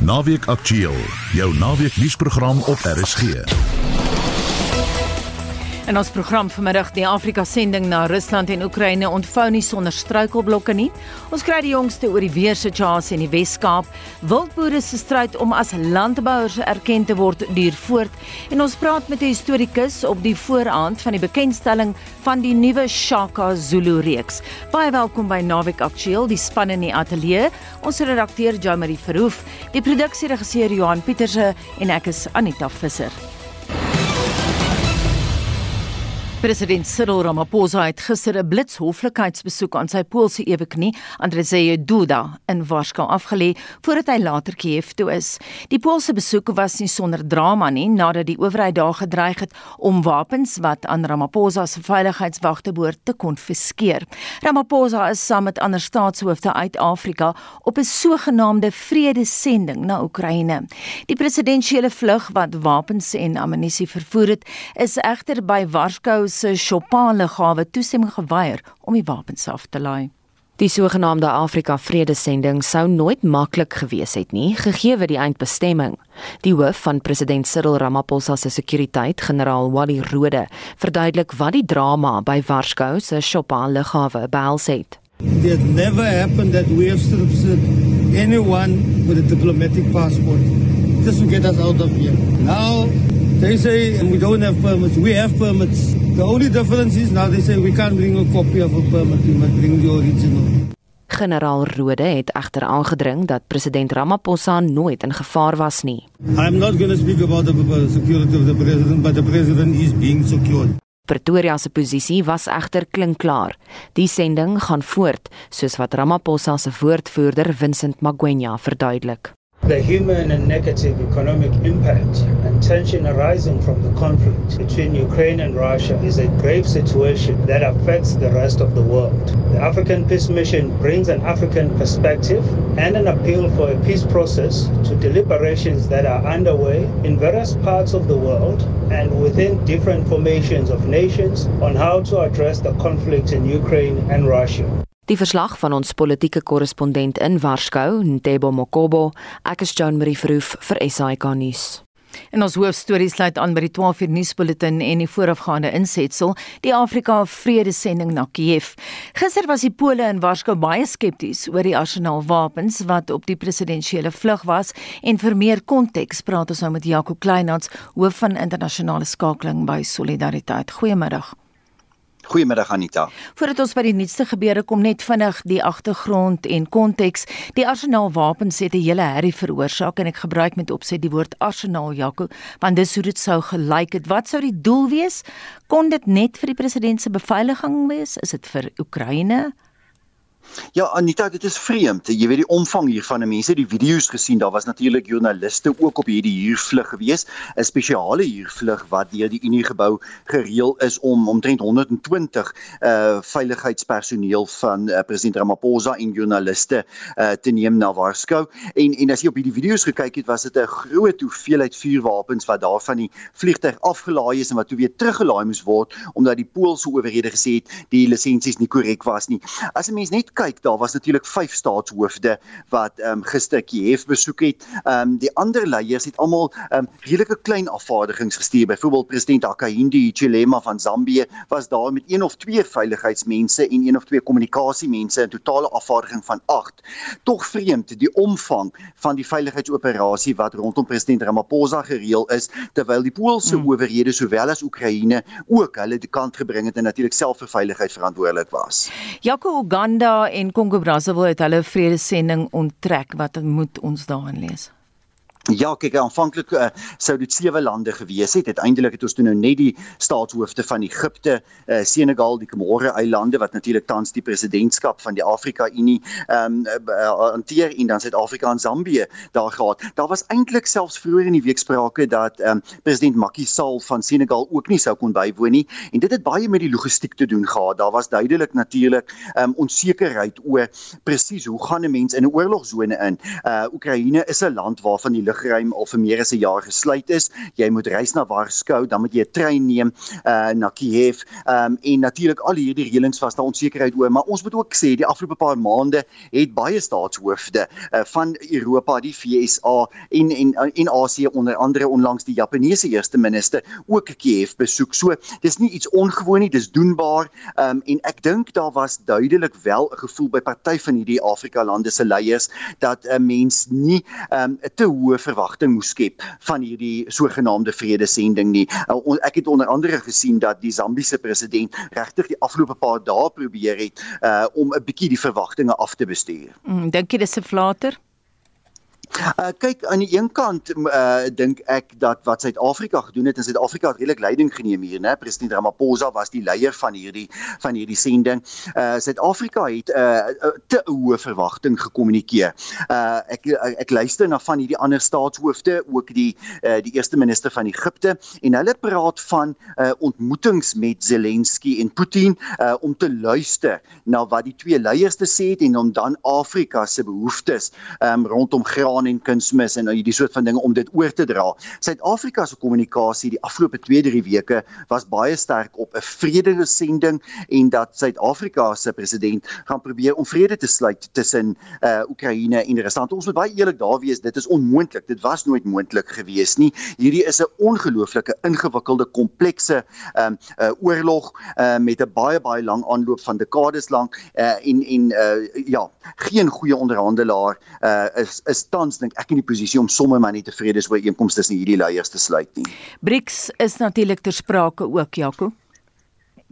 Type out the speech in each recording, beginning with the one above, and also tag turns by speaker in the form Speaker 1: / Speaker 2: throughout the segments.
Speaker 1: Naweek Aktueel, jou naweek nuusprogram op RSG.
Speaker 2: En ons program vanmiddag die Afrika sending na Rusland en Oekraïne ontvou nie sonder struikelblokke nie. Ons kry die jongste oor die weersituasie in die Wes-Kaap. Wildboere se stryd om as landbouers erken te word duur voort en ons praat met 'n historikus op die vooraand van die bekendstelling van die nuwe Shaka Zulu reeks. Baie welkom by Naweek Aktueel, die span in die ateljee. Ons redakteur Jamie Verhoef, die produksieregisseur Johan Pieterse en ek is Anita Visser. President Cyril Ramaphosa het gister 'n blitshoflikheidsbesoek aan sy Poolse eweknie, Andrzej Duda, in Warszawa afgelê voordat hy later Kiev toe is. Die Poolse besoek was nie sonder drama nie, nadat die owerheid daar gedreig het om wapens wat aan Ramaphosa se veiligheidswagte behoort te konfiskeer. Ramaphosa is saam met ander staatshoofde uit Afrika op 'n sogenaamde vredesending na Oekraïne. Die presidentsiële vlug wat wapens en ammunisie vervoer het, is egter by Warszawa se Chopin lughawe toestemming geweier om die wapens af te laai.
Speaker 3: Die sogenaamde Afrika Vredesending sou nooit maklik gewees het nie, gegee die eindbestemming. Die hoof van president Cyril Ramaphosa se sekuriteit, generaal Wally Rode, verduidelik wat die drama by Warskou se Chopin lughawe behels het.
Speaker 4: It never happened that we have stripped anyone with a diplomatic passport just to get us out of here. Now They say we don't have permits. We have permits. The only difference is now they say we can't bring a copy of a permit. We must bring the original.
Speaker 3: Generaal Rode het egter aangedring dat president Ramaphosa nooit in gevaar was nie.
Speaker 4: I'm not going to speak about the security of the president, but the president is being secured.
Speaker 3: Pretoria se posisie was egter klinkklaar. Die sending gaan voort, soos wat Ramaphosa se woordvoerder Vincent Magwenya verduidelik.
Speaker 5: The human and negative economic impact and tension arising from the conflict between Ukraine and Russia is a grave situation that affects the rest of the world. The African Peace Mission brings an African perspective and an appeal for a peace process to deliberations that are underway in various parts of the world and within different formations of nations on how to address the conflict in Ukraine and Russia.
Speaker 3: Die verslag van ons politieke korrespondent in Warskou, Ntebo Mokobo, ek is Joan Marie Verhoef vir SAK nuus.
Speaker 2: En ons hoofstorie sluit aan by die 12 uur nuusbulletin en die voorafgaande insetsel, die Afrika Vredesending na Kiev. Gister was die Pole in Warskou baie skepties oor die arsenaal wapens wat op die presidentsiële vlug was en vir meer konteks praat ons nou met Jaco Kleinhans, hoof van internasionale skakeling by Solidariteit. Goeiemiddag.
Speaker 6: Goeiemiddag Anita.
Speaker 2: Voordat ons by die nuutste gebeure kom net vinnig die agtergrond en konteks. Die arsenaal wapens het 'n hele herrie veroorsaak en ek gebruik met opset die woord arsenaal Jaco, want dis hoe dit sou gelyk het. Wat sou die doel wees? Kon dit net vir die president se beveiliging wees? Is dit vir Oekraïne?
Speaker 6: Ja, Anita, dit is vreemd. Jy weet die omvang hiervan, mense die video's gesien, daar was natuurlik joernaliste ook op hierdie huurvlug gewees, 'n spesiale huurvlug wat deur die Unie gebou gereël is om omtrent 120 uh veiligheidspersoneel van uh, president Ramaphosa en joernaliste uh te neem na Warskou. En en as jy op hierdie video's gekyk het, was dit 'n groot hoeveelheid vuurwapens wat daar van die vliegtuig afgelaai is en wat toe weer teruggelaai moes word omdat die Poolse owerhede gesê het die lisensies nie korrek was nie. As 'n mens net kyk, daar was natuurlik vyf staatshoofde wat ehm um, gister Kiev besoek het. Ehm um, die ander leiers het almal ehm um, redelike klein afvaardigings gestuur. Byvoorbeeld president Hakainde Hichilema van Zambië was daar met een of twee veiligheidsmense en een of twee kommunikasiemense in totale afvaardiging van 8. Tog vreemd die omvang van die veiligheidsoperasie wat rondom president Ramaphosa gereël is terwyl die Poolse hmm. owerhede sowel as Oekraïne ook hulle die kant gebring het en natuurlik self vir veiligheid verantwoordelik was.
Speaker 2: Jaco Uganda en Kongo Brazzaville het hulle vredesending onttrek wat moet ons daarin lees.
Speaker 6: Ja, kyk, aanvanklik uh, sou dit sewe lande gewees het. Uiteindelik het ons toe nou net die staatshoofde van Egipte, uh, Senegal, die Comore eilande wat natuurlik tans die presidentskap van die Afrika Unie ehm um, hanteer en dan Suid-Afrika en Zambië daar gehad. Daar was eintlik selfs vroeër in die week sprake dat ehm um, president Macky Sall van Senegal ook nie sou kon bywoon nie en dit het baie met die logistiek te doen gehad. Daar was duidelik natuurlik ehm um, onsekerheid oor presies hoe gaan 'n mens in 'n oorlogsone in. Uh Oekraïne is 'n land waarvan die lugruim al vir meer as 'n jaar gesluit is. Jy moet reis na Warskou, dan moet jy 'n trein neem uh na Kiev. Um en natuurlik al hierdie reëlings was daar onsekerheid oor, maar ons moet ook sê die afgelope paar maande het baie staatshoofde uh van Europa, die VSA en en en Asië onder andere onlangs die Japaneese eerste minister ook Kiev besoek. So dis nie iets ongewoon nie, dis doenbaar. Um en ek dink daar was duidelik wel 'n gevoel by party van hierdie Afrika lande se leiers dat 'n mens nie um te hoë verwagting moes skep van hierdie sogenaamde vredesending nie. Uh, ek het onder andere gesien dat die Zambiese president regtig die afgelope paar dae probeer het uh om 'n bietjie die verwagtinge af te bestuur.
Speaker 2: Mm, dink jy dis 'n flater?
Speaker 6: Uh kyk aan die een kant uh dink ek dat wat Suid-Afrika gedoen het, en Suid-Afrika het redelik leiding geneem hier, né? President Ramaphosa was die leier van hierdie van hierdie sending. Uh Suid-Afrika het uh te hoë verwagting gekommunikeer. Uh ek ek luister na van hierdie ander staatshoofde, ook die uh die eerste minister van Egipte en hulle praat van uh ontmoetings met Zelensky en Putin uh om te luister na wat die twee leiers te sê het en om dan Afrika se behoeftes um rondom graan staan en kunsmis en hierdie soort van dinge om dit oor te dra. Suid-Afrika se kommunikasie die afgelope 2-3 weke was baie sterk op 'n vredige sending en dat Suid-Afrika se president gaan probeer om vrede te sluit tussen uh Oekraïne en Rusland. Ons moet baie eerlik daar wees, dit is onmoontlik. Dit was nooit moontlik gewees nie. Hierdie is 'n ongelooflike ingewikkelde komplekse um uh oorlog uh met 'n baie baie lang aanloop van dekades lank uh en en uh ja, geen goeie onderhandelaar uh is is tans tans dink ek in die posisie om sommer maar net tevrede is oor einkomste tussen hierdie leiers te sluit nie.
Speaker 2: BRICS is natuurlik ter sprake ook, Jaco.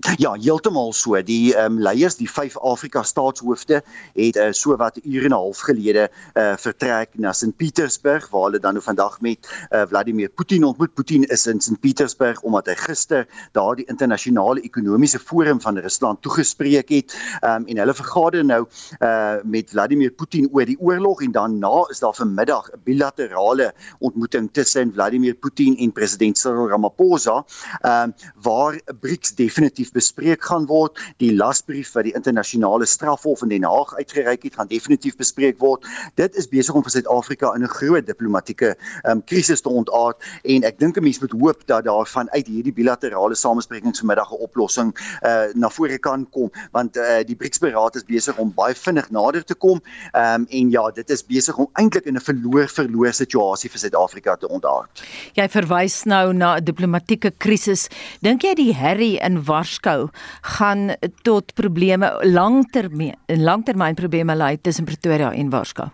Speaker 6: Ja, heeltemal so. Die ehm um, leiers, die vyf Afrika staatshoofde het uh, so wat ure en 'n half gelede uh, vertrek na Sint Petersburg waar hulle dan nou vandag met uh, Vladimir Putin ontmoet. Putin is in Sint Petersburg omdat hy gister daar die internasionale ekonomiese forum van Rusland toegespreek het. Ehm um, en hulle vergader nou uh, met Vladimir Putin oor die oorlog en daarna is daar vanmiddag 'n bilaterale ontmoeting tussen Vladimir Putin en president Cyril Ramaphosa, ehm um, waar BRICS definitief bespreek gaan word. Die lasbrief wat die internasionale strafhof in Den Haag uitgereik het, gaan definitief bespreek word. Dit is besig om vir Suid-Afrika in 'n groot diplomatieke um, krisis te ontaard en ek dink 'n mens moet hoop dat daar vanuit hierdie bilaterale samesprekings vanmiddag 'n oplossing uh, na vore kan kom want uh, die BRICS-beraad is besig om baie vinnig nader te kom um, en ja, dit is besig om eintlik in 'n verloor-verloor situasie vir Suid-Afrika te ontaard.
Speaker 2: Jy verwys nou na 'n diplomatieke krisis. Dink jy die herrie in Wars Moskou gaan tot probleme langtermyn langtermynprobleme lei tussen Pretoria en Warsaw.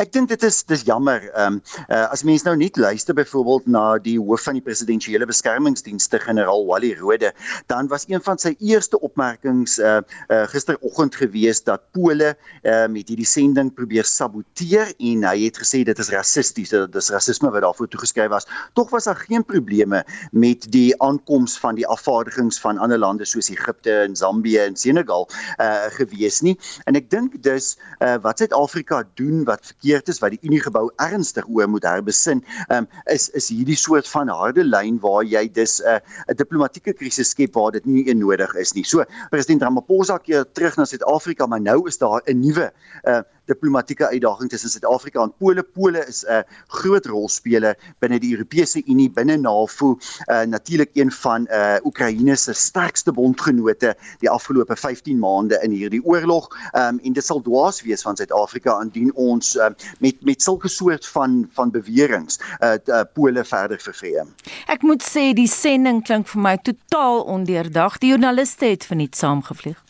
Speaker 6: Ek dink dit is dis jammer. Ehm um, uh, as mense nou net luister byvoorbeeld na die hoof van die presidentsiële beskermingsdienste generaal Wally Rode, dan was een van sy eerste opmerkings uh, uh gisteroggend gewees dat Pole uh met hierdie sending probeer saboteer en hy het gesê dit is rassisties, dit is rasisme wat daarvoor toegeskryf was. Tog was daar geen probleme met die aankoms van die afvaardigings van ander lande soos Egipte en Zambië en Senegal uh gewees nie. En ek dink dis uh wat Suid-Afrika doen wat verkeerd is wat die Unie gebou ernstig oor moet herbesin um, is is hierdie soort van harde lyn waar jy dus 'n uh, 'n diplomatieke krisis skep waar dit nie nodig is nie. So president Ramaphosa keer terug na Suid-Afrika, maar nou is daar 'n nuwe uh, diplomatieke uitdaging tussen Suid-Afrika en Pole. Pole is 'n groot rolspeler binne die Europese Unie, binne NAVO, uh, natuurlik een van uh, Oekraïne se sterkste bondgenote die afgelope 15 maande in hierdie oorlog. Um, en dit sal dwaas wees van Suid-Afrika indien ons uh, met met sulke soort van van beweringe uh, uh, Pole verder vervreem.
Speaker 2: Ek moet sê die sending klink vir my totaal ondeurdag. Die joernaliste het verniet saamgevlieg.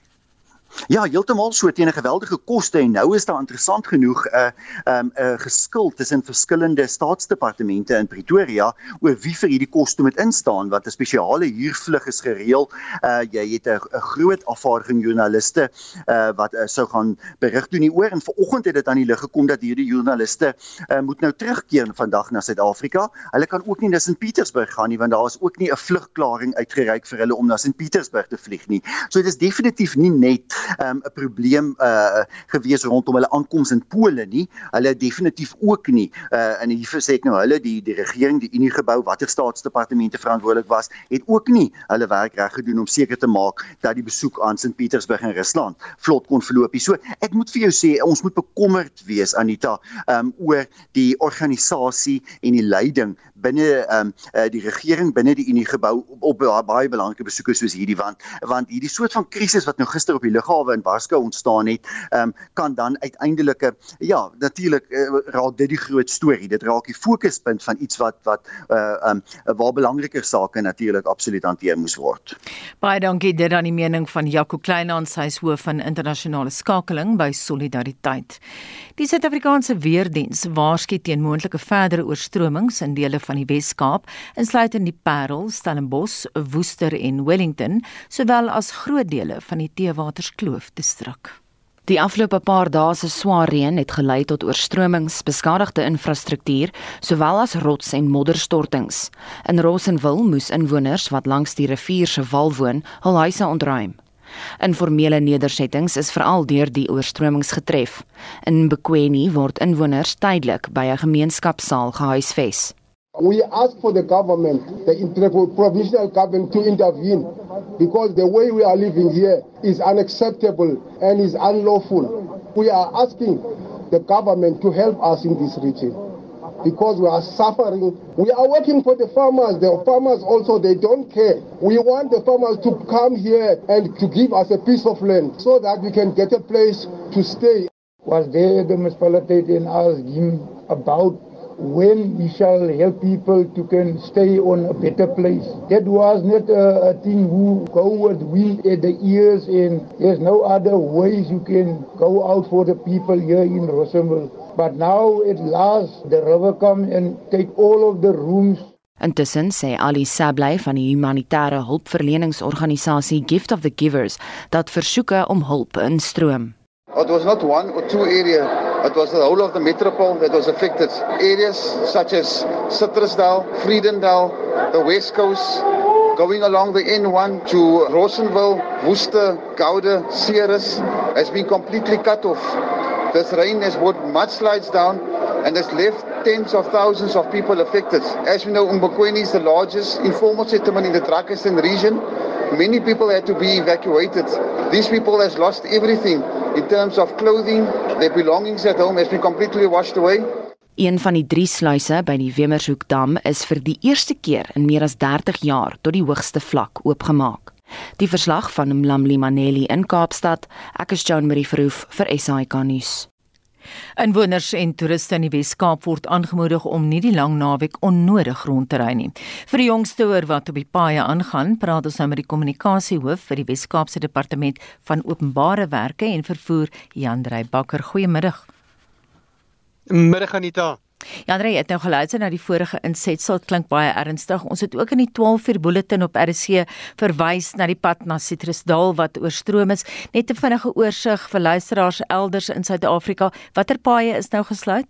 Speaker 6: Ja, heeltemal so teen 'n geweldige koste en nou is daar interessant genoeg 'n uh, 'n um, 'n uh, geskil tussen verskillende staatsdepartemente in Pretoria oor wie vir hierdie koste moet instaan wat 'n spesiale huurvlug is gereël. Uh jy het 'n groot afvaardiging joernaliste uh wat uh, sou gaan berig doen hieroor en vanoggend het dit aan die lig gekom dat hierdie joernaliste uh moet nou terugkeer vandag na Suid-Afrika. Hulle kan ook nie na St Petersburg gaan nie want daar is ook nie 'n vlugklaring uitgereik vir hulle om na St Petersburg te vlieg nie. So dit is definitief nie net 'n um, probleem uh gewees rondom hulle aankoms in Pole nie. Hulle definitief ook nie. Uh in hier sê ek nou hulle die die regering, die Unie gebou, watter staatsdepartemente verantwoordelik was, het ook nie hulle werk reg gedoen om seker te maak dat die besoek aan Sint Petersburg in Rusland vlot kon verloop. So ek moet vir jou sê ons moet bekommerd wees Anita um oor die organisasie en die leiding binne um uh, die regering binne die Unie gebou op, op baie belangrike besoeke soos hierdie want want hierdie soort van krisis wat nou gister op die lughawe in Baskou ontstaan het, um, kan dan uiteindelik ja, natuurlik uh, raak dit die groot storie. Dit raak die fokuspunt van iets wat wat uh um waar belangriker sake natuurlik absoluut hanteer moes word.
Speaker 2: Baie dankie dit aan die mening van Jaco Kleinhans, hy is hoof van internasionale skakeling by Solidariteit. Die Suid-Afrikaanse weerdiens waarsku teen moontlike verdere oorstromings in dele van die Wes-Kaap, insluitend die Parel, Stellenbosch, Woester en Wellington, sowel as groot dele van die Teewaterskloof distrik.
Speaker 3: Die afgelope paar dae se swaar reën het gelei tot oorstromings, beskadigde infrastruktuur, sowel as rots- en modderstortings. In Rosenwil moes inwoners wat langs die rivier se wal woon, hul huise ontruim. Informele nedersettings is veral deur die oorstromings getref. In Bekweni word inwoners tydelik by 'n gemeenskapsaal gehuisves.
Speaker 7: We ask for the government, the provincial government to intervene because the way we are living here is unacceptable and is unlawful. We are asking the government to help us in this region because we are suffering. We are working for the farmers. The farmers also, they don't care. We want the farmers to come here and to give us a piece of land so that we can get a place to stay.
Speaker 8: Was there the municipality us about when we shall help people to can stay on a better place. That was not a, a thing who go with wind at the ears and there's no other ways you can go out for the people here in Rosenville. But now at last the river come and take all of the rooms.
Speaker 3: Intussen sê Ali Sablay van die humanitêre hulpverleningsorganisasie Gift of the Givers dat versoeke om hulp instroom.
Speaker 9: It was not one or two areas It was the whole of the metropole that was affected. Areas such as Citrusdal, Friedendal, the West Coast, going along the N1 to Rosenville, Worcester, Gouda, Ceres has been completely cut off. This rain has brought mudslides down and has left tens of thousands of people affected. As we know, Umbakweni is the largest informal settlement in the Drakensberg region. Many people had to be evacuated. These people has lost everything in terms of clothing, their belongings at home has been completely washed away.
Speaker 3: Een van die drie sluise by die Wemershoekdam is vir die eerste keer in meer as 30 jaar tot die hoogste vlak oopgemaak. Die verslag van Mlamli Maneli in Kaapstad, ek is Joan Marie Verhoef vir SAK nuus.
Speaker 2: Inwoners en toeriste in die Wes-Kaap word aangemoedig om nie die lang naweek onnodig rond te ry nie. Vir die jongste oor wat op die paaie aangaan, praat ons nou met die kommunikasiehoof vir die Wes-Kaapse Departement van Openbare Werke en Vervoer, Jan Drey Bakker. Goeiemiddag.
Speaker 10: Middag Anita.
Speaker 2: Ja, Andre, het nou geluister na die vorige insetsel, klink baie ernstig. Ons het ook in die 12 uur bulletin op RC verwys na die pad na Citrusdal wat oorstroom is. Net 'n vinnige oorsig vir luisteraars elders in Suid-Afrika. Watter paaie is nou gesluit?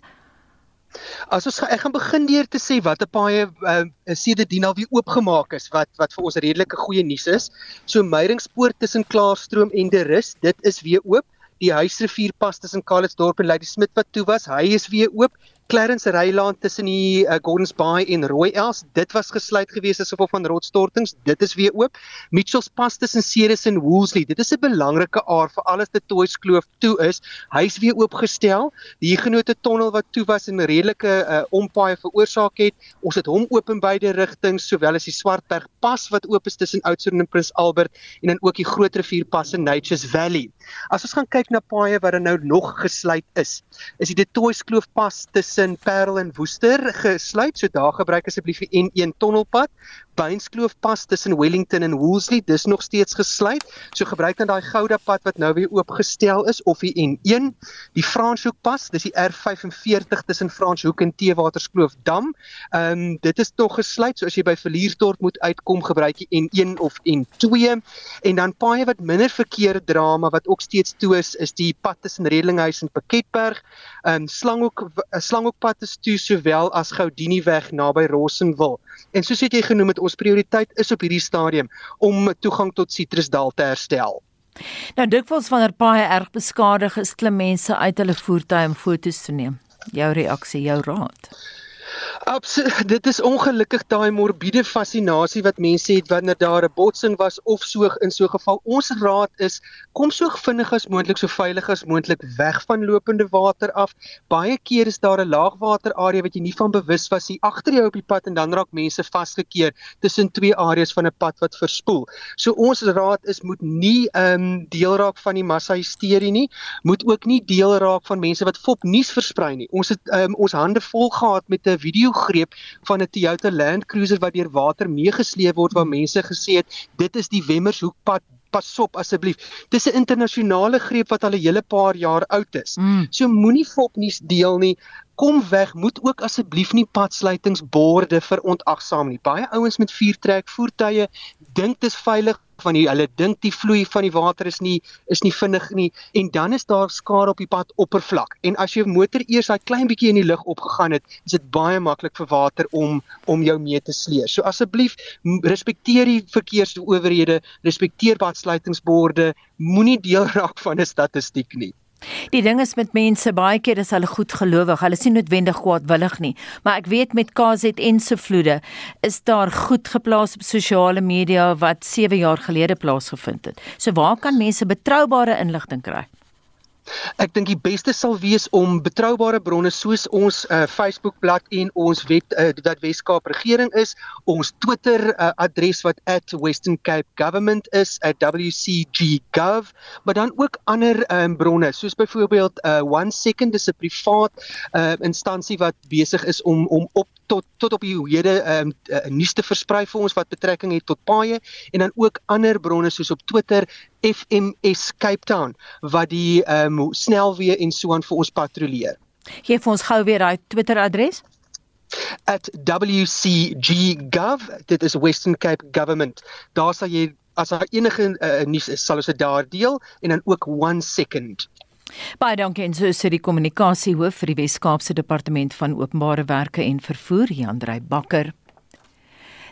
Speaker 10: As ons ek gaan begin deur te sê watter paaie uh, sedertdien al weer oopgemaak is wat wat vir ons redelike goeie nuus is. So Meyringspoort tussen Klaarstroom en De Rus, dit is weer oop. Die Huisrivierpas tussen Kaalitsdorp en Lady Smith wat toe was, hy is weer oop. Clarence Ryland tussen die uh, Gordons Bay en Rooi Els, dit was gesluit gewees as gevolg van rotsstortings. Dit is weer oop. Mitchells Pass tussen Ceres en Woolsley, dit is 'n belangrike aar vir alles te Toys Kloof toe is. Hy's weer oopgestel. Die genote tonnel wat toe was en redelike uh, ompaai veroorsaak het, ons het hom oop in beide rigtings, sowel as die Swartberg Pas wat oop is tussen Oudtshoorn en Prins Albert en dan ook die Groot Rivier Pas in Nature's Valley. As ons gaan kyk na paaie wat er nou nog gesluit is, is die Toys Kloof Pas tussen tussen Parel en Woester gesluit. So daar gebruik asseblief die N1 tonnelpad. Beinskloof pas tussen Wellington en Woolsley, dis nog steeds gesluit. So gebruik dan daai Gouda pad wat nou weer oopgestel is of die N1. Die Franshoek pas, dis die R45 tussen Franshoek en Teewaterskloof Dam. Ehm um, dit is nog gesluit. So as jy by Verliersdorp moet uitkom, gebruik jy N1 of N2. En dan paaie wat minder verkeer dra, maar wat ook steeds toe is, is die pad tussen Redlinghuis en Piketberg. Ehm um, Slanghoek Slanghoekpad is toe sowel as Goudinieweg naby Rossenwil. En soos jy genoem het, ons prioriteit is op hierdie stadium om toegang tot Citrusdal te herstel.
Speaker 2: Nou dikwels wanneer paaie erg beskadig is, klim mense uit hulle voertuie om foto's te neem. Jou reaksie, jou raad.
Speaker 10: Absoluut. Dit is ongelukkig daai morbiede fascinasie wat mense het wanneer daar 'n botsing was of so in so 'n geval. Ons raad is kom so vinnig as moontlik, so veilig as moontlik weg van lopende water af. Baie keer is daar 'n laagwater area wat jy nie van bewus was nie agter jou op die pad en dan raak mense vasgekeer tussen twee areas van 'n pad wat verspoel. So ons raad is moet nie ehm um, deel raak van die massa hysterie nie. Moet ook nie deel raak van mense wat fop nuus versprei nie. Ons het ehm um, ons hande vol gehad met 'n video greep van 'n Toyota Land Cruiser wat deur water meegesleep word waar mense gesê het dit is die Wemmershoekpad pas op asseblief. Dis 'n internasionale greep wat al 'n hele paar jaar oud is. Mm. So moenie fopnuus deel nie. Kom weg, moet ook asseblief nie padsluitingsborde verontagsaam nie. Baie ouens met viertrek voertuie dink dit is veilig van die hulle dink die vloei van die water is nie is nie vinnig nie en dan is daar skare op die pad oppervlak en as jou motor eers daai klein bietjie in die lug opgegaan het is dit baie maklik vir water om om jou mee te sleer. So asseblief respekteer die verkeersowerhede, respekteer padsluitingsborde, moenie deel raak van 'n statistiek nie.
Speaker 2: Die ding is met mense baie keer is hulle goed gelowig. Hulle sien noodwendig kwaadwillig nie, maar ek weet met KZN se vloede is daar goed geplaas op sosiale media wat 7 jaar gelede plaasgevind het. So waar kan mense betroubare inligting kry?
Speaker 10: Ek dink die beste sal wees om betroubare bronne soos ons uh, Facebookblad en ons web uh, wat Weskaap regering is, ons Twitter uh, adres wat @westerncapegovernment is @wcggov, maar dan ook ander um, bronne soos byvoorbeeld uh, One Second dis 'n privaat uh, instansie wat besig is om om op tot tot op die hede um, uh, nuus te versprei vir ons wat betrekking het tot paaie en dan ook ander bronne soos op Twitter FMS Cape Town wat die ehm um, snelweë en so aan vir ons patrolleer.
Speaker 2: Gee vir ons gou weer daai Twitter adres
Speaker 10: at wcggov dit is Western Cape Government daar sal jy as daar enige uh, nuus is sal ons dit daar deel en dan ook 1 second
Speaker 2: Baie dankie en so sê die kommunikasiehoof vir die Wes-Kaapse Departement van Openbare Werke en Vervoer, Jan Drey Bakker.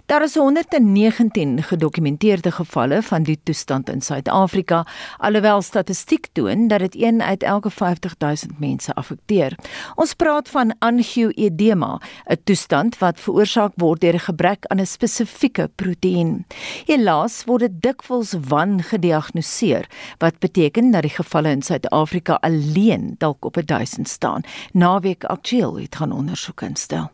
Speaker 2: Daar is 119 gedokumenteerde gevalle van die toestand in Suid-Afrika, alhoewel statistiek toon dat dit 1 uit elke 50000 mense affekteer. Ons praat van angioedema, 'n toestand wat veroorsaak word deur 'n gebrek aan 'n spesifieke proteïen. Helaas word dit dikwels wangediagnoseer, wat beteken dat die gevalle in Suid-Afrika alleen dalk op 1000 staan. Naweek Aktueel het gaan ondersoek instel.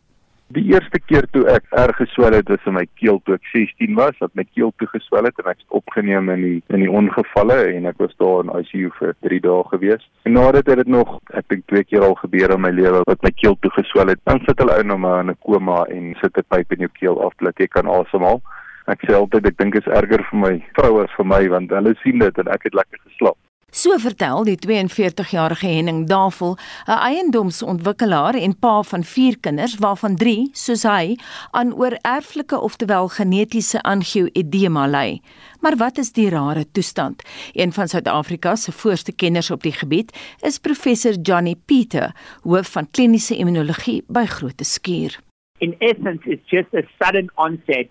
Speaker 11: Die eerste keer toe ek erg geswel het was in my keel toe ek 16 was, dat my keel toe geswel het en ek is opgeneem in die in die ongevalle en ek was daar in ICU vir 3 dae gewees. En nadat dit het nog ek dink twee keer al gebeur in my lewe wat my keel toe geswel het. Dan sit hulle ou nou maar in 'n koma en sit 'n pyp in jou keel af dat jy kan asemhaal. Ek sê altyd ek dink is erger vir my vrou as vir my want hulle sien dit en ek het lekker geslaap.
Speaker 2: So vertel die 42-jarige Henning Davel, 'n eiendomsontwikkelaar en pa van 4 kinders waarvan 3, soos hy, aan oorerflike oftewel genetiese angioedema ly. Maar wat is die rare toestand? Een van Suid-Afrika se voorste kenners op die gebied is professor Johnny Pieter, hoof van kliniese immunologie by Groote Schuur.
Speaker 12: In essence, it's just a sudden onset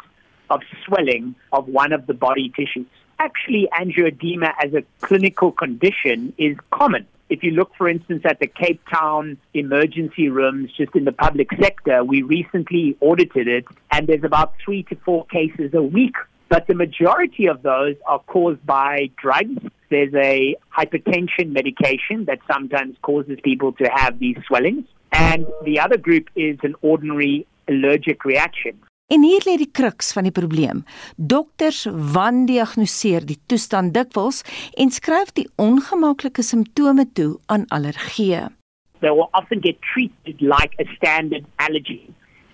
Speaker 12: of swelling of one of the body tissues. Actually angioedema as a clinical condition is common. If you look, for instance, at the Cape Town emergency rooms just in the public sector, we recently audited it, and there's about three to four cases a week. But the majority of those are caused by drugs. There's a hypertension medication that sometimes causes people to have these swellings. And the other group is an ordinary allergic reaction.
Speaker 2: En hier lê die kruks van die probleem. Dokters wandiagnoseer die toestand dikwels en skryf die ongemaklike simptome toe aan allergie.
Speaker 12: They will often get treated like a standard allergy.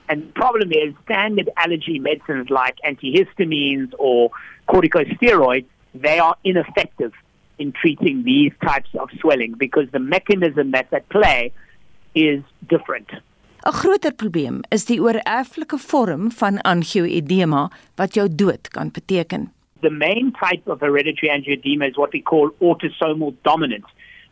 Speaker 12: And the problem is standard allergy medicines like antihistamines or corticosteroids, they are ineffective in treating these types of swelling because the mechanism that's at play is different.
Speaker 2: 'n Groter probleem is die oorerflike vorm van angioedema wat jou dood kan beteken.
Speaker 12: The main type of hereditary angioedema is what we call autosomal dominant.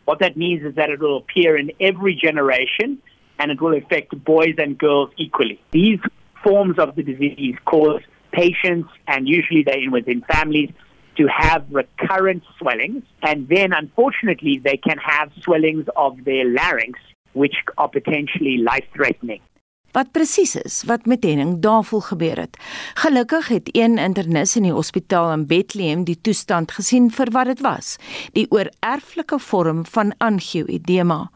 Speaker 12: What that means is that it will appear in every generation and it will affect boys and girls equally. These forms of the disease cause patients and usually they within families to have recurrent swellings, and then unfortunately, they can have swellings of their larynx, which are potentially life threatening.
Speaker 2: Wat presies is wat met Henning Davel gebeur het. Gelukkig het een internis in die hospitaal in Bethlehem die toestand gesien vir wat dit was, die oorerflike vorm van angioedema.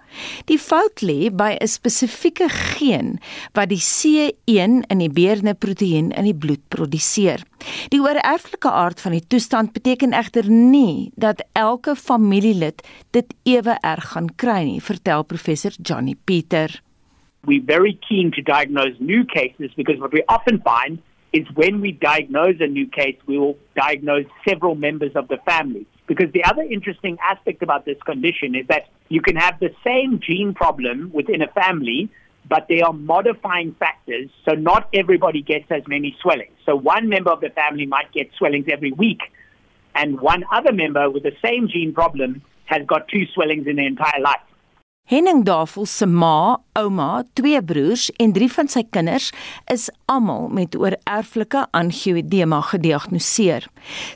Speaker 2: Die fout lê by 'n spesifieke geen wat die C1 in die beerne proteïen in die bloed produseer. Die oorerflike aard van die toestand beteken egter nie dat elke familielid dit ewe erg gaan kry nie, vertel professor Johnny Pieter.
Speaker 12: We're very keen to diagnose new cases because what we often find is when we diagnose a new case, we will diagnose several members of the family. Because the other interesting aspect about this condition is that you can have the same gene problem within a family, but they are modifying factors, so not everybody gets as many swellings. So one member of the family might get swellings every week, and one other member with the same gene problem has got two swellings in their entire life.
Speaker 2: Henning Davel se ma, ouma, twee broers en drie van sy kinders is almal met oorerflike angioedema gediagnoseer.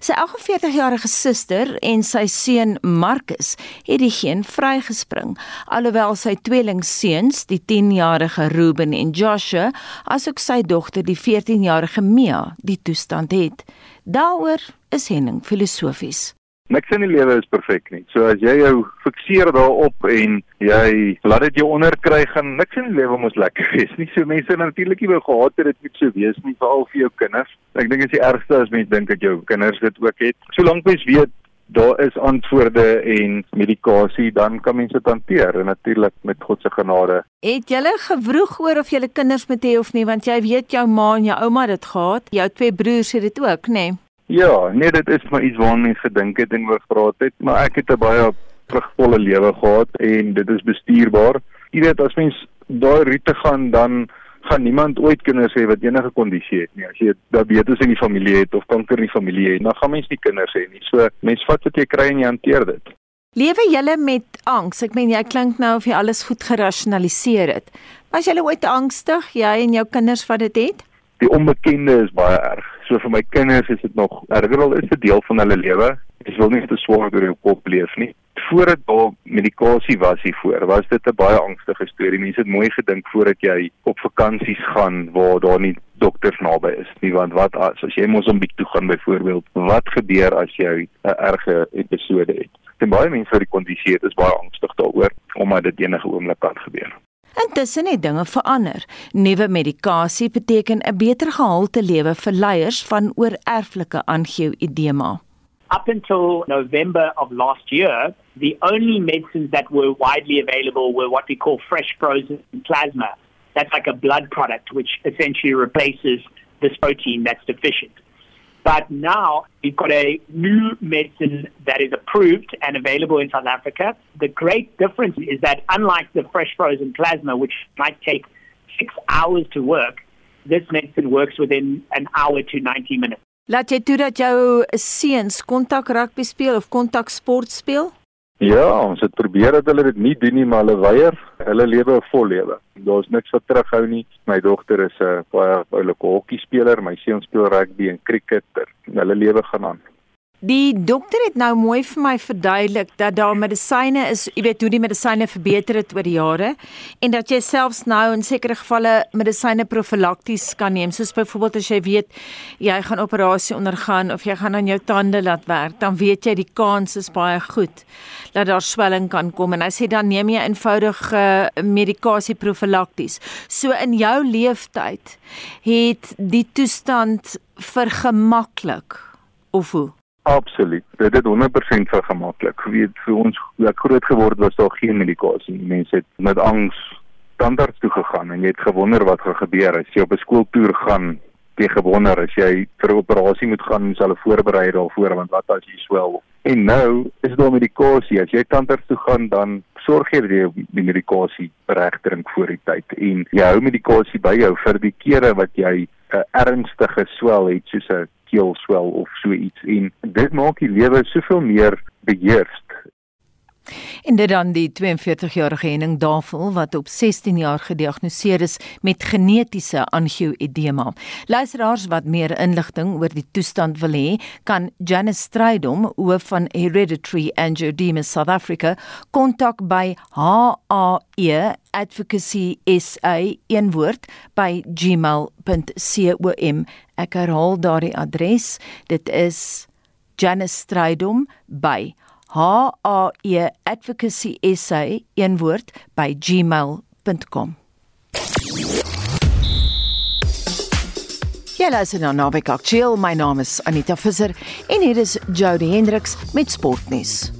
Speaker 2: Sy 48-jarige suster en sy seun Marcus het die geen vrygespring, alhoewel sy tweelingseuns, die 10-jarige Ruben en Joshua, asook sy dogter, die 14-jarige Mia, die toestand het. Daaroor is Henning filosofies.
Speaker 11: Niks in die lewe is perfek nie. So as jy jou fikseer daarop en jy laat dit jou onderkry gaan niks in die lewe mos lekker wees nie. So mense natuurlik nie wou gehad het dit moet so wees nie veral vir jou kinders. Ek dink dit is die ergste as mense dink dat jou kinders dit ook het. Solank mens weet daar is antwoorde en medikasie dan kan mense dit hanteer en natuurlik met God se genade.
Speaker 2: Het julle gewroeg oor of julle kinders moet hê of nie want jy weet jou ma en jou ouma het dit gehad. Jou twee broers het dit ook, nê? Nee?
Speaker 11: Ja, nee, dit is maar iets waarna mens gedink het en oor gepraat het, maar ek het 'n baie vrugvolle lewe gehad en dit is bestuurbaar. Jy weet as mens daai roete gaan dan gaan niemand ooit kinders hê wat enige kondisie het nie. As jy diabetes in die familie het of kanker in die familie het, dan gaan mens nie kinders hê nie. So mens vat wat jy kry en jy hanteer dit.
Speaker 2: Lewe julle met angs? Ek meen jy klink nou of jy alles goed gerasionaliseer het. Was jy ooit angstig, jy en jou kinders wat dit het?
Speaker 11: Die onbekende is baie erg. So vir my kinders is dit nog erger al is dit deel van hulle lewe. Ek wil nie te swaar oor jou kop leef nie. Voordat daar medikasie was hiervoor, was dit 'n baie angstige storie. Mense het mooi gedink voordat jy op vakansies gaan waar daar nie dokters naby is nie, want wat as, as jy Mosambiek toe gaan byvoorbeeld, wat gebeur as jy 'n erge episode het? En baie mense wat die kondisie het, is baie angstig daaroor omdat dit enige oomblik kan gebeur.
Speaker 2: Intussen het dinge verander. Nuwe medikasie beteken 'n beter gehalte lewe vir leiers van oorerflike angioedema.
Speaker 12: Up until November of last year, the only medicines that were widely available were what we call fresh frozen plasma. That's like a blood product which essentially replaces this protein that's deficient. But now we've got a new medicine that is approved and available in South Africa. The great difference is that unlike the fresh frozen plasma, which might take six hours to work, this medicine works within an hour to 90 minutes.
Speaker 2: Laat jy toe dat jou seuns kontak rugby speel of kontak sport speel?
Speaker 11: Ja, ons het probeer dat hulle dit nie doen nie, maar hulle weier. Hulle lewe 'n vol lewe. Daar's niks wat terughou nie. My dogter is 'n baie oulike hokkiespeler, my seun speel rugby en cricket. Hulle lewe gaan aan.
Speaker 2: Die dokter het nou mooi vir my verduidelik dat daar medisyne is, jy weet hoe die medisyne verbeter het oor die jare en dat jy selfs nou in sekere gevalle medisyne profylakties kan neem, soos byvoorbeeld as jy weet jy gaan operasie ondergaan of jy gaan aan jou tande laat werk, dan weet jy die kans is baie goed dat daar swelling kan kom en hy sê dan neem jy eenvoudige medikasie profylakties. So in jou leeftyd het die toestand vergemaklik of hoe?
Speaker 11: Absoluut. Dit het 100% vergemaklik. Weet vir ons ek groot geword was daar geen medikasie. Mense het met angs tandarts toe gegaan en jy het gewonder wat gaan gebeur as jy op 'n skooltoer gaan. Jy gewonder as jy vir 'n operasie moet gaan, moet hulle voorberei daarvoor want wat as jy swel? En nou is daar medikasie. As jy tandarts toe gaan, dan sorg jy dat jy die medikasie reg drink voor die tyd en jy hou medikasie by jou vir die kere wat jy 'n ernstige swel het soos 'n keelswel of so iets en dit maak die lewe soveel meer beheerst.
Speaker 2: En dit dan die 42-jarige Henning Davel wat op 16 jaar gediagnoseer is met genetiese angioedema. Luisteraars wat meer inligting oor die toestand wil hê, kan Janice Strydom, hoof van Hereditary Angioedema South Africa, kontak by HAE Advocacy SA een woord by gmail.com. Ek herhaal daardie adres. Dit is Janice Strydom by H A E Advocacy SA een woord by gmail.com. Hallo, ek is Naweek Aktueel. My naam is Anita Visser en hier is Jody Hendriks met sportnuus.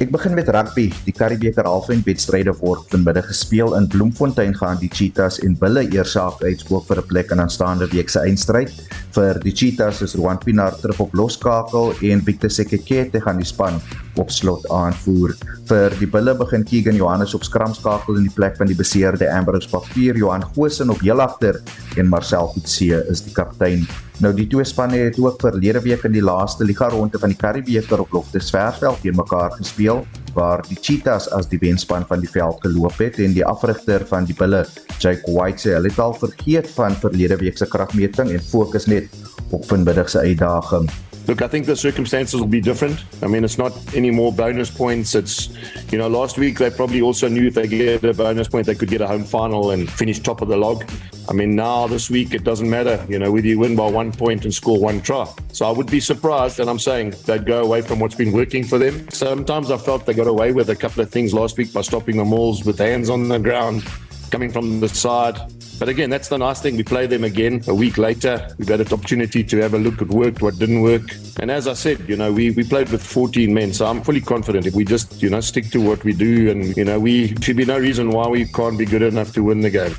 Speaker 13: Ek begin met rugby. Die Karibeker halfeindwedstryde word vanmiddag gespeel in Bloemfontein gaan die Cheetahs en Bulle eersaak uitspook vir 'n plek in aanstaande week se eindstryd. Vir die Cheetahs is Juan Pinar terug op loskakel en Victor Sekeke gaan die span op slot aanvoer. Vir die Bulle begin Keegan Johannes op skramskakel in die plek van die beseerde Ambrose Papier, Johan Goosen op heel agter en Marcel Coetzee is die kaptein. Nou die twee spanne het ook verlede week in die laaste liga ronde van die Karibeker op Loftusversveld teen mekaar gespeel waar die Cheetahs as die wenspan van die veld geloop het en die afrigter van die Bulle, Jake White, sê hulle het al vergeet van verlede week se kragmeting en fokus net op vanmiddag se uitdaging.
Speaker 14: Look, I think the circumstances will be different. I mean, it's not any more bonus points. It's, you know, last week they probably also knew if they get a bonus point, they could get a home final and finish top of the log. I mean, now this week it doesn't matter, you know, whether you win by one point and score one try. So I would be surprised, and I'm saying they'd go away from what's been working for them. Sometimes I felt they got away with a couple of things last week by stopping the mauls with hands on the ground, coming from the side. But again, that's the nice thing. We play them again a week later. We've had an opportunity to have a look at worked, what didn't work. And as I said, you know, we, we played with 14 men. So I'm fully confident if we just, you know, stick to what we do and, you know, we should be no reason why we can't be good enough to win the game.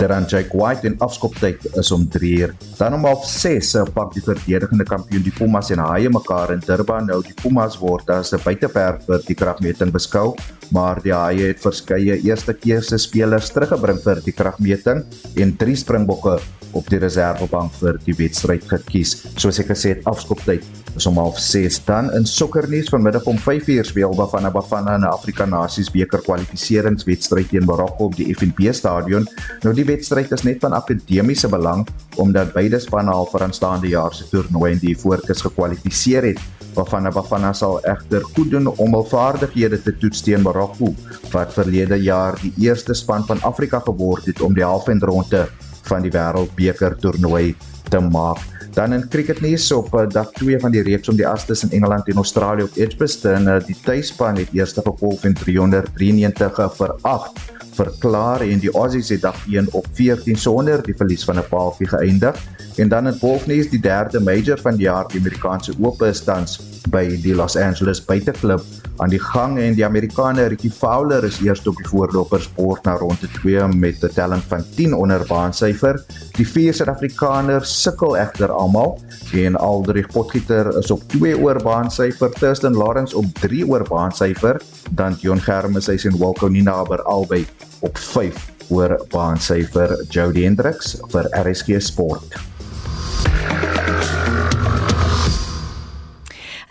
Speaker 13: Terran Jake White en afskoptyd is om 3 uur. Dan om 06:30 se pak die verdedigende kampioen die Pumas en Haie mekaar in Durban. Nou die Pumas word as 'n buiteperk vir die kragmeting beskou, maar die Haie het verskeie eerste keuse spelers teruggebring vir die kragmeting en drie Springbokke op die reservebank vir die wedstryd gekies. Soos ek gesê het, afskoptyd is om 06:30 dan in sokkernuus vanmiddag om 5:00 speel Bafana Bafana 'n Afrika Nasies beker kwalifikasiewedstryd teen Marokko op die FNB stadion. Nou die wedstryd is net van akademiese belang omdat beide spanne al vir aanstaande jaar se toernooi in die voorkeurs gekwalifiseer het. Bafana Bafana sal egter goed doen om hul vaardighede te toets teen Marokko wat verlede jaar die eerste span van Afrika geword het om die halfeindronde van die Wêreldbeker toernooi te maak. Dan in cricketnuus op uh, dag 2 van die reeks om die Ashes in Engeland en Australië op Edgbaston, uh, die tuisspan het eerste gevolg in 393 vir 8 verklaar en die Aussies het dag 1 op 14 sonder die verlies van 'n paaltjie geëindig. En dan in golfnuus die derde major van die jaar, die Amerikaanse Ope tans by die Los Angeles Buiteklub aan die gang en die Amerikaner Ricky Fowler is eers op die voorlopersbord na ronde 2 met 'n telling van 10 onder baansyfer. Die vier Suid-Afrikaners sukkel egter almal en Aldrich Potgieter is op 2 oor baansyfer, Thurston Lawrence op 3 oor baansyfer, dan Jon Germes hy en Wilco Ninaber albei op 5 oor baansyfer. Jody Hendricks vir RSG Sport.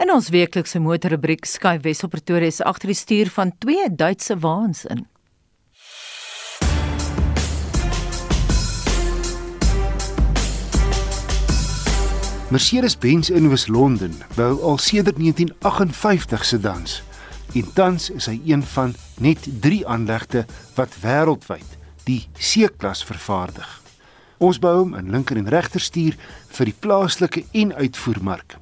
Speaker 2: In ons weeklikse motorrubriek skuif Wessel Pretoria se agter die stuur van twee Duitse waans in.
Speaker 15: Mercedes-Benz in Oos-London bou al sedert 1958 se dans. En tans is hy een van net 3 aanlegte wat wêreldwyd die C-klas vervaardig. Ons bou hom in linker en regter stuur vir die plaaslike en uitvoermark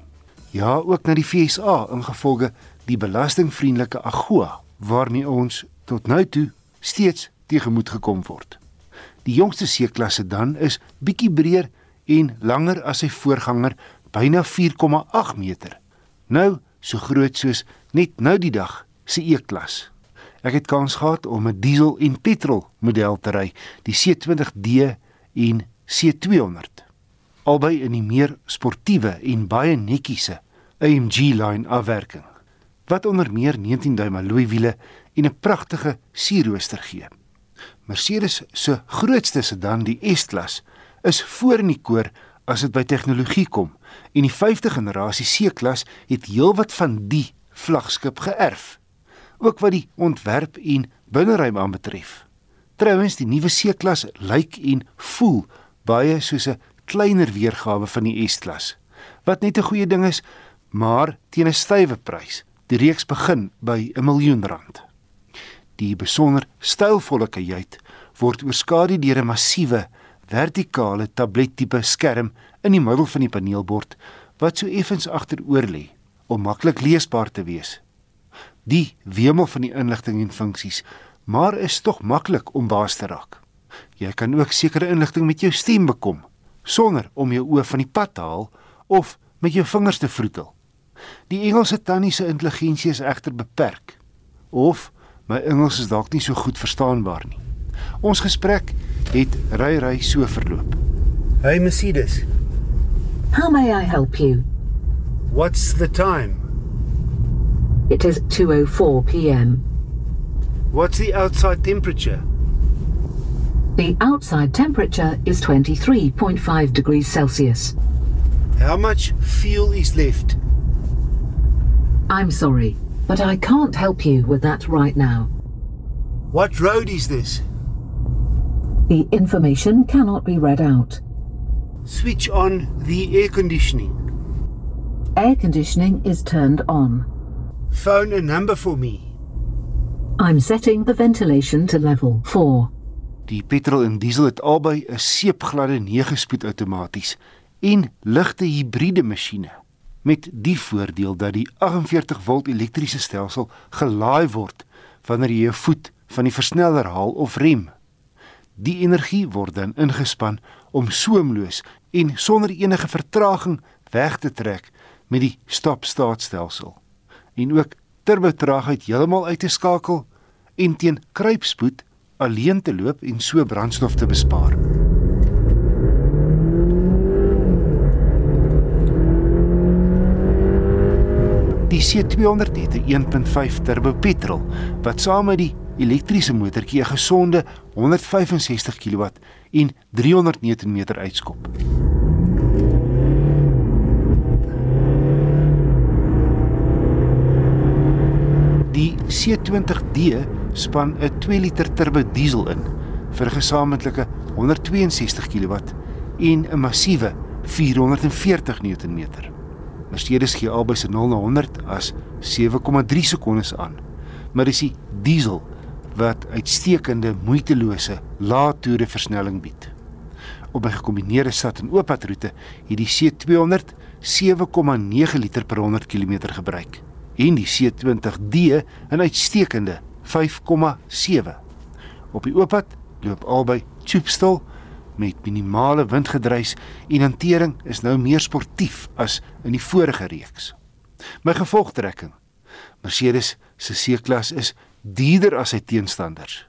Speaker 15: ja ook na die FSA ingevolge die belastingvriendelike AGOA waarmee ons tot nou toe steeds tegemoet gekom word. Die jongste C-klasse dan is bietjie breër en langer as sy voorganger, byna 4,8 meter. Nou so groot soos net nou die dag se E-klas. Ek het kans gehad om 'n diesel en petrol model te ry, die C20D en C200 albei in die meer sportiewe en baie netjiese AMG lyn afwerking wat onder meer 19 duim alloy wiele en 'n pragtige sierrooster gee. Mercedes se grootste sedan, die S-klas, is voor in die koor as dit by tegnologie kom en die 5de generasie C-klas het heelwat van die vlaggenskap geërf. ook wat die ontwerp en binneruim aanbetref. Trouwens, die nuwe C-klas lyk en voel baie soos 'n kleiner weergawe van die S-klas. Wat net 'n goeie ding is, maar teen 'n stywe prys. Die reeks begin by 'n miljoen rand. Die besonder stylvolle kajuit word oorskadu deur 'n massiewe vertikale tablettipe skerm in die middel van die paneelbord wat so effens agteroor lê om maklik leesbaar te wees. Die wemel van die inligting en funksies maar is tog maklik om baas te raak. Jy kan ook sekere inligting met jou stem bekom sonder om jou oë van die pad te haal of met jou vingers te vroetel. Die Engelse tannie se intelligensie is egter beperk. Of my Engels is dalk nie so goed verstaanbaar nie. Ons gesprek het ry ry so verloop.
Speaker 16: Hey Mercedes.
Speaker 17: How may I help you?
Speaker 16: What's the time?
Speaker 17: It is 2:04 p.m.
Speaker 16: What's the outside temperature?
Speaker 17: The outside temperature is 23.5 degrees Celsius.
Speaker 16: How much fuel is left?
Speaker 17: I'm sorry, but I can't help you with that right now.
Speaker 16: What road is this?
Speaker 17: The information cannot be read out.
Speaker 16: Switch on the air conditioning.
Speaker 17: Air conditioning is turned on.
Speaker 16: Phone a number for me.
Speaker 17: I'm setting the ventilation to level 4.
Speaker 15: Die petrol en diesel het albei 'n seepgladde 9-spoed outomaties en ligte hibriede masjiene met die voordeel dat die 48 volt elektriese stelsel gelaai word wanneer jy jou voet van die versneller haal of rem. Die energie word dan ingespan om soemloos en sonder enige vertraging weg te trek met die stop-start stelsel. En ook turbotraagheid heeltemal uit te skakel en teen kruipspoed alleen te loop en so brandstof te bespaar. Die C200 het 'n 1.5 turbo petrol wat saam met die elektriese motortjie 'n gesonde 165 kW en 300 Nm uitskop. Die C20D span 'n 2 liter turbo diesel in vir 'n gesamentlike 162 kW en 'n massiewe 440 Nm. Mercedes gee albei se 0 na 100 as 7,3 sekondes aan. Maar dis die diesel wat uitstekende moeitelose lae toere versnelling bied. Op 'n gekombineerde stad en ooppadroete het die C200 7,9 liter per 100 km gebruik en die C20D 'n uitstekende 5,7. Op die ooppad loop albei choopstil met minimale windgedruis en hantering is nou meer sportief as in die vorige reeks. My gevolgtrekking. Mercedes se C-klas is duurder as sy teenstanders.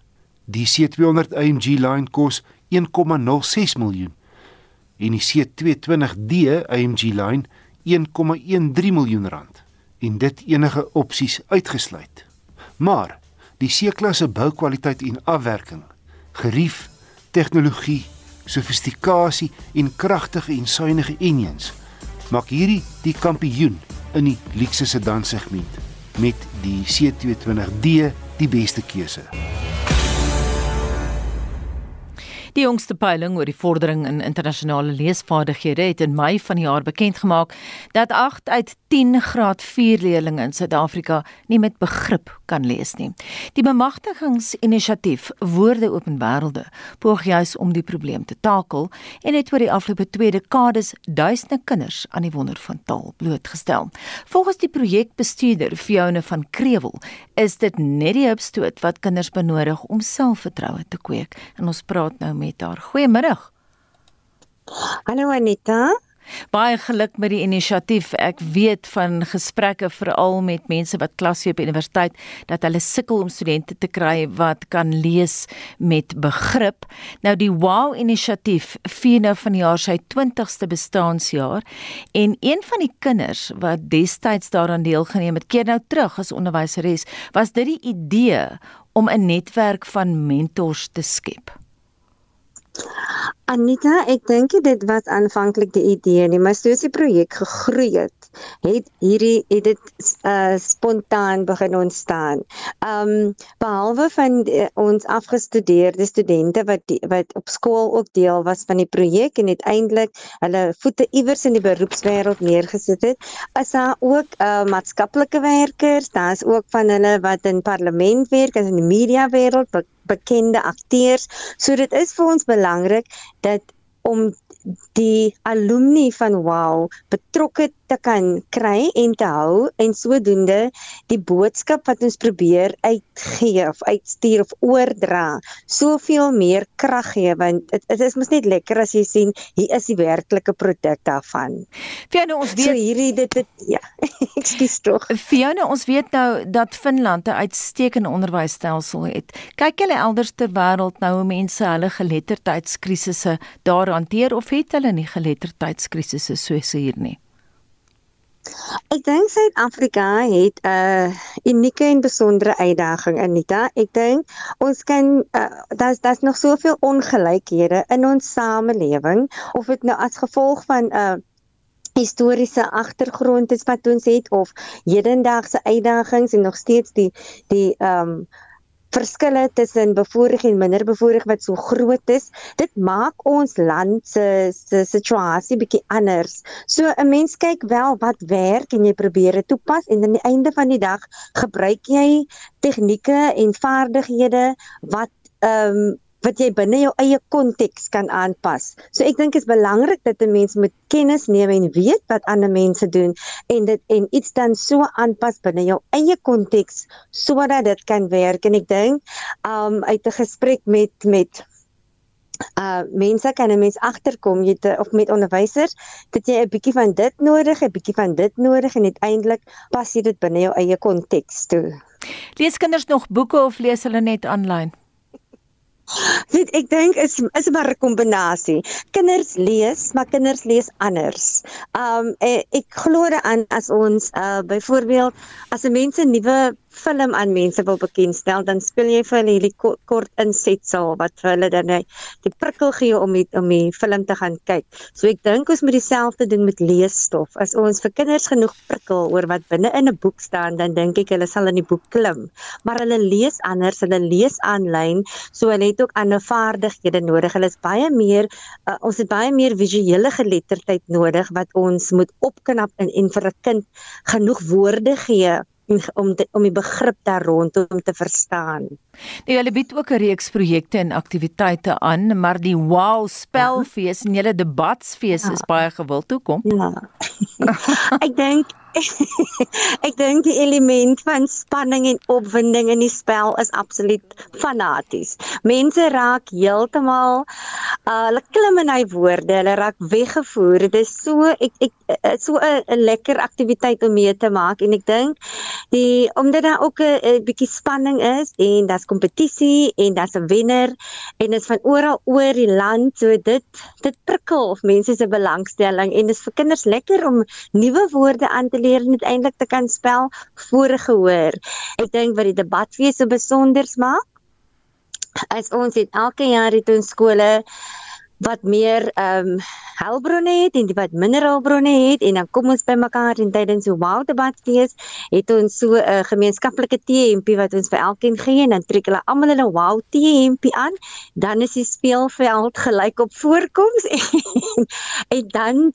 Speaker 15: Die C200 AMG line kos 1,06 miljoen en die C220D AMG line 1,13 miljoen rand en dit enige opsies uitgesluit. Maar die C-klasse boukwaliteit en afwerking, gerief, tegnologie, sofistikasie en kragtige en suiwige engines maak hierdie die kampioen in die luukse sedan segment met die C220D die beste keuse.
Speaker 2: Die jongste peiling oor die vordering in internasionale leesvaardighede het in Mei van die jaar bekend gemaak dat 8 uit 10 graad 4 leerders in Suid-Afrika nie met begrip kan lees nie. Die bemagtigingsinisiatief Woorde Open Wêrelde poog juis om die probleem te takel en het oor die afgelope 2 dekades duisende kinders aan die wonder van taal blootgestel. Volgens die projekbestuurder Fiona van Krewel is dit net die opstoot wat kinders benodig om selfvertroue te kweek. En ons praat nou met haar. Goeiemiddag.
Speaker 18: Hallo Anita.
Speaker 2: Baie geluk met die inisiatief. Ek weet van gesprekke veral met mense wat klas gee op universiteit dat hulle sukkel om studente te kry wat kan lees met begrip. Nou die Wow inisiatief vier nou van die jaar sy 20ste bestaanjaar en een van die kinders wat destyds daaraan deelgeneem het, keer nou terug as onderwyseres, was dit die idee om 'n netwerk van mentors te skep.
Speaker 18: Anita, ek dink dit was aanvanklik die idee nie, maar soos die projek gegroei het, het hierdie het dit uh, spontaan begin ontstaan. Um behalwe van die, ons afgestudeerde studente wat die, wat op skool ook deel was van die projek en uiteindelik hulle voete iewers in die beroepswêreld neergesit het, is daar ook uh, maatskaplike werkers, daar's ook van hulle wat in parlement werk, in die media wêreld, be bekende akteurs. So dit is vir ons belangrik dat om die alumni van WOW betrokke te kan kry en te hou en sodoende die boodskap wat ons probeer uitgee of uitstuur of oordra soveel meer krag gee want dit is mos net lekker as jy sien hier is die werklike produk daarvan.
Speaker 2: Fiona ons weet so
Speaker 18: hierdie dit, dit ja, ekskuus tog.
Speaker 2: Fiona ons weet nou dat Finland 'n uitstekende onderwysstelsel het. Kyk hulle elders ter wêreld nou hoe mense hulle geletterdheidskrisisse daar hanteer of het hulle nie geletterdheidskrisisse soos hier nie?
Speaker 18: Ek dink Suid-Afrika het 'n uh, unieke en besondere uitdaging Anita. Ek dink ons kan uh, daar's daar's nog soveel ongelykhede in ons samelewing of dit nou as gevolg van 'n uh, historiese agtergrond is wat ons het of hedendaagse uitdagings en nog steeds die die ehm um, verskille tussen bevoorreg en minder bevoorreg wat so groot is, dit maak ons land se se situasie bietjie anders. So 'n mens kyk wel wat werk en jy probeer dit toepas en aan die einde van die dag gebruik jy tegnieke en vaardighede wat ehm um, wat jy binne jou eie konteks kan aanpas. So ek dink dit is belangrik dat 'n mens moet kennis neem en weet wat ander mense doen en dit en iets dan so aanpas binne jou eie konteks sodat dit kan werk en ek dink um uit 'n gesprek met met uh mense kan 'n mens agterkom jy te, of met onderwysers dat jy 'n bietjie van dit nodig, 'n bietjie van dit nodig en uiteindelik pas jy dit binne jou eie konteks toe.
Speaker 2: Lees kinders nog boeke of lees hulle net aanlyn?
Speaker 18: Weet ek dink is is 'n kombinasie. Kinders lees, maar kinders lees anders. Um ek, ek glo daaraan as ons uh byvoorbeeld as 'n mens 'n nuwe film aan mense wil bekendstel, dan speel jy vir hulle hierdie kort insetsel wat vir hulle dan die prikkel gee om die, om die film te gaan kyk. So ek dink ons moet dieselfde doen met leesstof. As ons vir kinders genoeg prikkel oor wat binne in 'n boek staan, dan dink ek hulle sal in die boek klim. Maar hulle lees anders, hulle lees aanlyn, so hulle het ook ander vaardighede nodig. Hulle is baie meer uh, ons het baie meer visuele geletterdheid nodig wat ons moet opknap en, en vir 'n kind genoeg woorde gee om te, om die begrip daar rondom te verstaan.
Speaker 2: Nou julle bied ook 'n reeks projekte en aktiwiteite aan, maar die Wow spelfees en julle debatsfees ja. is baie gewild. Hoekom?
Speaker 18: Ja. ek dink ek dink die element van spanning en opwinding in die spel is absoluut fanaties. Mense raak heeltemal uh, hulle klim in hy woorde, hulle raak weggevoer. Dit is so ek ek uh, so 'n lekker aktiwiteit om mee te maak en ek dink die omdat daar ook 'n bietjie spanning is en daar's kompetisie en daar's 'n wenner en dit is van oral oor die land, so dit dit prikkel of mense se belangstelling en dit is vir kinders lekker om nuwe woorde aan te leer en uiteindelik te kan spel vorige hoor. Ek dink wat die debat weer so besonder maak is ons het elke jaar het ons skole wat meer ehm um, hulpbronne het en die wat minder hulpbronne het en dan kom ons bymekaar en tydens so wow debatfees het ons so 'n uh, gemeenskaplike teehempie wat ons vir elkeen gee en dan trek hulle almal hulle wow teehempie aan dan is die speelveld gelyk op voorkoms en, en dan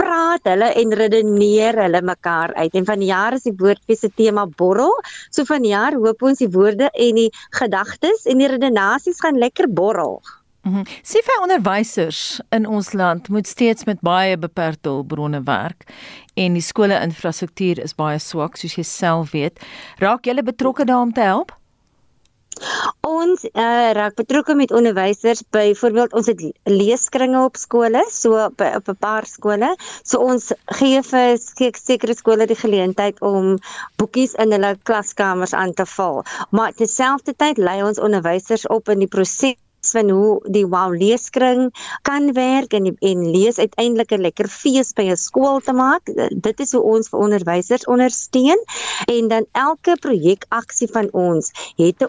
Speaker 18: praat hulle en redeneer hulle mekaar uit. En van die jaar is die woordfees se tema borrel. So van die jaar hoop ons die woorde en die gedagtes en die redenasies gaan lekker borrel.
Speaker 2: Mm -hmm. Sien vir onderwysers in ons land moet steeds met baie beperkte hulpbronne werk en die skole infrastruktuur is baie swak soos jy self weet. Raak julle betrokke daarom te help?
Speaker 18: Ons uh, raak betrokke met onderwysers byvoorbeeld ons het leeskringe op skole so op, op 'n paar skole. So ons gee vir sekere skole die geleentheid om boekies in hulle klaskamers aan te vul. Maar terselfdertyd lei ons onderwysers op in die proses van hoe die wow leeskring kan werk en en lees uiteindelik 'n lekker fees by 'n skool te maak. Dit is hoe ons vir onderwysers ondersteun. En dan elke projekaksie van ons het 'n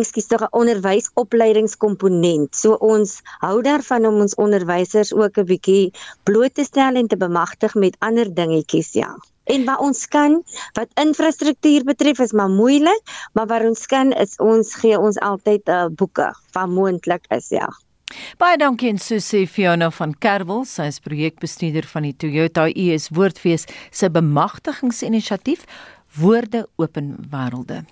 Speaker 18: ekskuus tog 'n onderwysopleidingskomponent. So ons hou daarvan om ons onderwysers ook 'n bietjie bloot te stel en te bemagtig met ander dingetjies, ja. En wat ons kan, wat infrastruktuur betref is maar moeilik, maar wat ons kan is ons gee ons altyd 'n uh, boeke wat moontlik is, ja.
Speaker 2: Baie dankie so sê Fiona van Kerwel, sy is projekbestuurder van die Toyota US Woordfees se bemagtigingsinisiatief Woorde Open Wêrelde.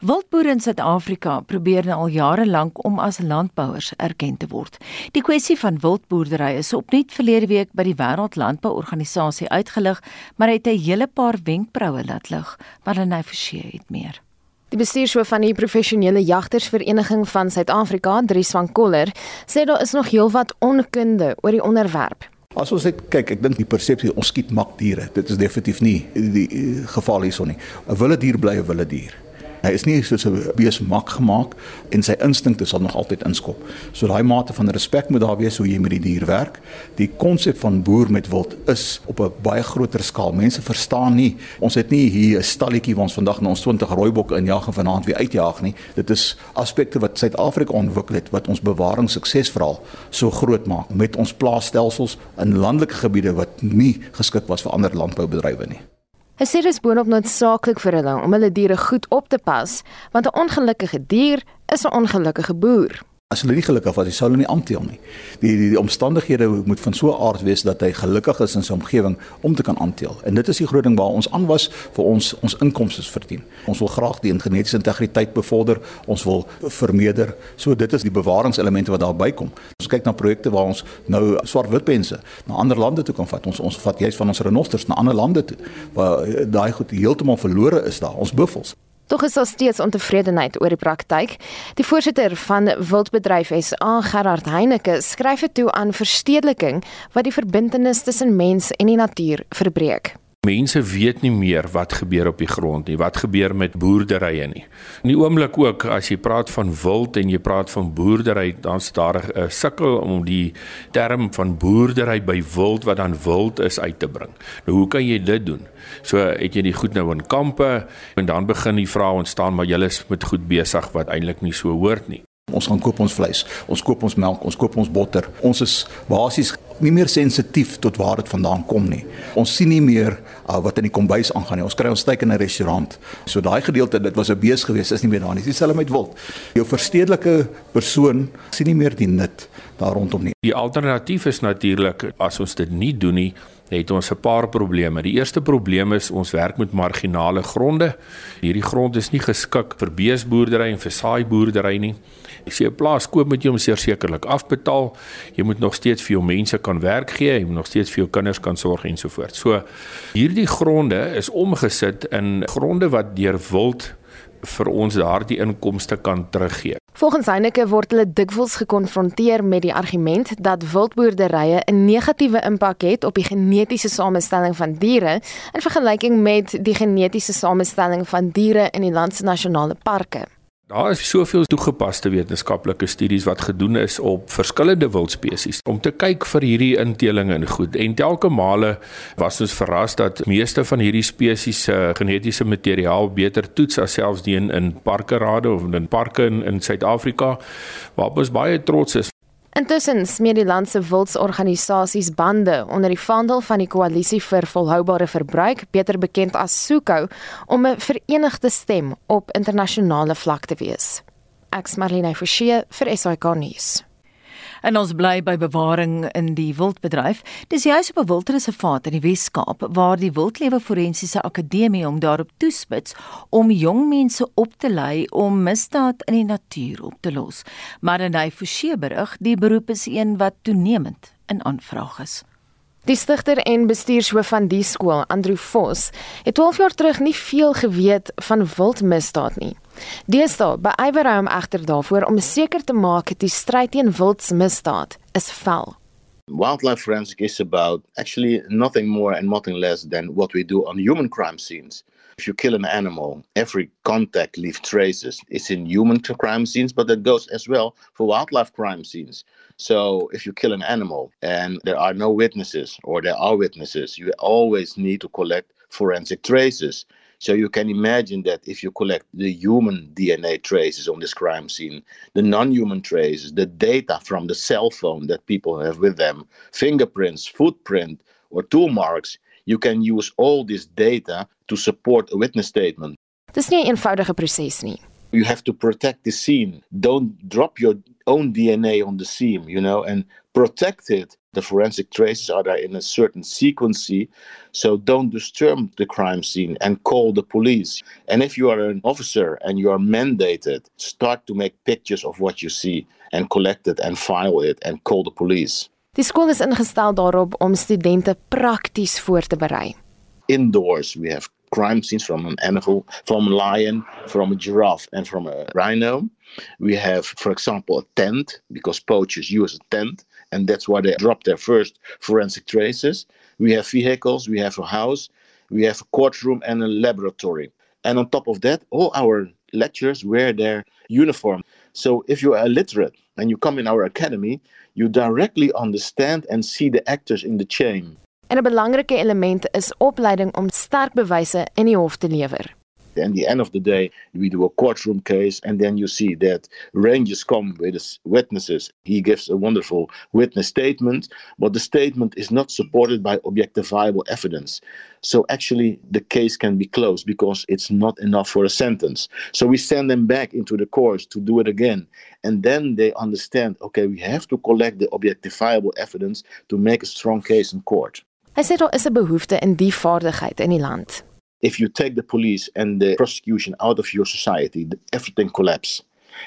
Speaker 2: Wildboere in Suid-Afrika probeer al jare lank om as landbouers erken te word. Die kwessie van wildboerdery is opnuut verlede week by die Wêreldlandbouorganisasie uitgelig, maar het 'n hele paar wenkbroue laat lig, maar hulle verseë het meer.
Speaker 3: Die bestuurshoof van die professionele jagtersvereniging van Suid-Afrika, Dries van Koller, sê daar is nog heelwat onkunde oor die onderwerp.
Speaker 19: As ons net kyk, ek dink die persepsie ons skiet makdiere. Dit is definitief nie die, die geval hierson nie. 'n Wilde dier bly 'n wilde dier. Hy is nie soos 'n bees mak gemaak en sy instinkte sal nog altyd inskop. So daai mate van respek moet daar wees hoe jy met die dier werk. Die konsep van boer met wild is op 'n baie groter skaal. Mense verstaan nie. Ons het nie hier 'n stalletjie waar ons vandag na ons 20 rooibokke injag en vanaand weer uitjaag nie. Dit is aspekte wat Suid-Afrika ontwikkel het wat ons bewaring suksesverhaal so groot maak met ons plaasstelsels in landelike gebiede wat nie geskik was vir ander landboubedrywe nie.
Speaker 3: Hy sê dit is boonop noodsaaklik vir hulle om hulle diere goed op te pas, want 'n ongelukkige dier is 'n ongelukkige boer.
Speaker 19: As hulle nie gelukkig was, sou hulle nie aanteel nie. Die die, die omstandighede moet van so 'n aard wees dat hy gelukkig is in sy omgewing om te kan aanteel. En dit is die groot ding waar ons aan was vir ons ons inkomste verdien. Ons wil graag die genetiese integriteit bevorder, ons wil vermeerder. So dit is die bewaringselemente wat daarby kom. Ons kyk na projekte waar ons nou swart-witpense na ander lande toe kan vat. Ons ons vat juist van ons renosters na ander lande toe waar eh, daai goed heeltemal verlore is daar. Ons buffels.
Speaker 3: Tog is daar steeds ontevredenheid oor die praktyk. Die voorsitter van Wildbedryf SA, Gerard Heineke, skryf dit toe aan verstedeliking wat die verbintenis tussen mens en die natuur verbreek.
Speaker 20: Mense weet nie meer wat gebeur op die grond nie, wat gebeur met boerderye nie. In die oomblik ook as jy praat van wild en jy praat van boerdery, dan's daar 'n sukkel om die term van boerdery by wild wat dan wild is uit te bring. Nou hoe kan jy dit doen? So het jy die goed nou in kampe en dan begin die vrae ontstaan maar jy is met goed besig wat eintlik nie so hoort nie.
Speaker 19: Ons gaan koop ons vleis, ons koop ons melk, ons koop ons botter. Ons is basies nie meer sensitief tot waar dit vandaan kom nie. Ons sien nie meer uh, wat in die kombuis aangaan nie. Ons kry ons steek in 'n restaurant. So daai gedeelte, dit was 'n bees geweest, is nie meer daar nie. Dis dieselfde met wild. Jou verstedelike persoon sien nie meer die nut daar rondom nie.
Speaker 20: Die alternatief is natuurlik as ons dit nie doen nie, het ons 'n paar probleme. Die eerste probleem is ons werk met marginale gronde. Hierdie grond is nie geskik vir beesboerdery en vir saaiboerdery nie. As jy 'n plaas koop, moet jy hom sekerlik afbetaal. Jy moet nog steeds vir jou mense kan werk gee, jy moet nog steeds vir jou kinders kan sorg en so voort. So hierdie gronde is omgesit in gronde wat deur wild vir ons daardie inkomste kan teruggee.
Speaker 3: Volgens Heineke word hulle dikwels gekonfronteer met die argument dat wildboerderye 'n negatiewe impak het op die genetiese samestelling van diere in vergelyking met die genetiese samestelling van diere in die land se nasionale parke.
Speaker 20: Daar is soveel toegepaste wetenskaplike studies wat gedoen is op verskillende wildspesies om te kyk vir hierdie inteling en goed. En telke male was ons verras dat meeste van hierdie spesies se genetiese materiaal beter toets as selfs die in, in parkerade of in parke in, in Suid-Afrika waarop ons baie trots is.
Speaker 3: Intussen smeer die land se wildsorganisasies bande onder die vaandel van die koalisie vir volhoubare verbruik, beter bekend as SUKO, om 'n verenigde stem op internasionale vlak te wees. Ek's Marlene Forsie vir SAK nuus.
Speaker 2: En ons bly by bewaring in die wildbedryf. Dis juis op 'n wildreservaat in die Wes-Kaap waar die Wildlewe Forensiese Akademie om daarop toespits om jong mense op te lei om misdaad in die natuur op te los. Maar in hy Forsie berig, die beroep is een wat toenemend in aanvraag is.
Speaker 3: Die stigter en bestuurshoof van die skool, Andrew Vos, het 12 jaar terug nie veel geweet van wildmisdaad nie. Deesdae beywer hy hom daarvoor om seker te maak die stryd teen wildsmisdaad is vel.
Speaker 21: Wildlife forensic is about actually nothing more and nothing less than what we do on human crime scenes. If you kill an animal, every contact leaves traces. It's in human crime scenes, but that goes as well for wildlife crime scenes. So if you kill an animal and there are no witnesses or there are witnesses, you always need to collect forensic traces. So you can imagine that if you collect the human DNA traces on this crime scene, the non-human traces, the data from the cell phone that people have with them, fingerprints, footprint, or tool marks, you can use all this data to support a witness statement.
Speaker 3: Dis nie 'n eenvoudige proses nie.
Speaker 21: You have to protect the scene. Don't drop your own DNA on the scene, you know, and protect it. The forensic traces are there in a certain sequence, so don't disturb the crime scene and call the police. And if you are an officer and you are mandated, start to make pictures of what you see and collect it and file it and call the police.
Speaker 3: Die skool is ingestel daarop om studente prakties voor te berei.
Speaker 21: Indoors, we have crime scenes from an animal, from a lion, from a giraffe, and from a rhino. We have, for example, a tent because poachers use a tent, and that's why they drop their first forensic traces. We have vehicles, we have a house, we have a courtroom, and a laboratory. And on top of that, all our lecturers wear their uniform. So if you are illiterate and you come in our academy, you directly understand and see the actors in the chain.
Speaker 3: En 'n belangrike element is opleiding om sterk bewyse in die hof te lewer.
Speaker 21: At the end of the day, we do a courtroom case, and then you see that Rangers come with his witnesses. He gives a wonderful witness statement, but the statement is not supported by objectifiable evidence. So actually, the case can be closed because it's not enough for a sentence. So we send them back into the courts to do it again, and then they understand. Okay, we have to collect the objectifiable evidence to make a strong case in court.
Speaker 3: Hy sê daar is 'n behoefte in die vaardigheid in die land.
Speaker 21: If you take the police and the prosecution out of your society, everything collapses.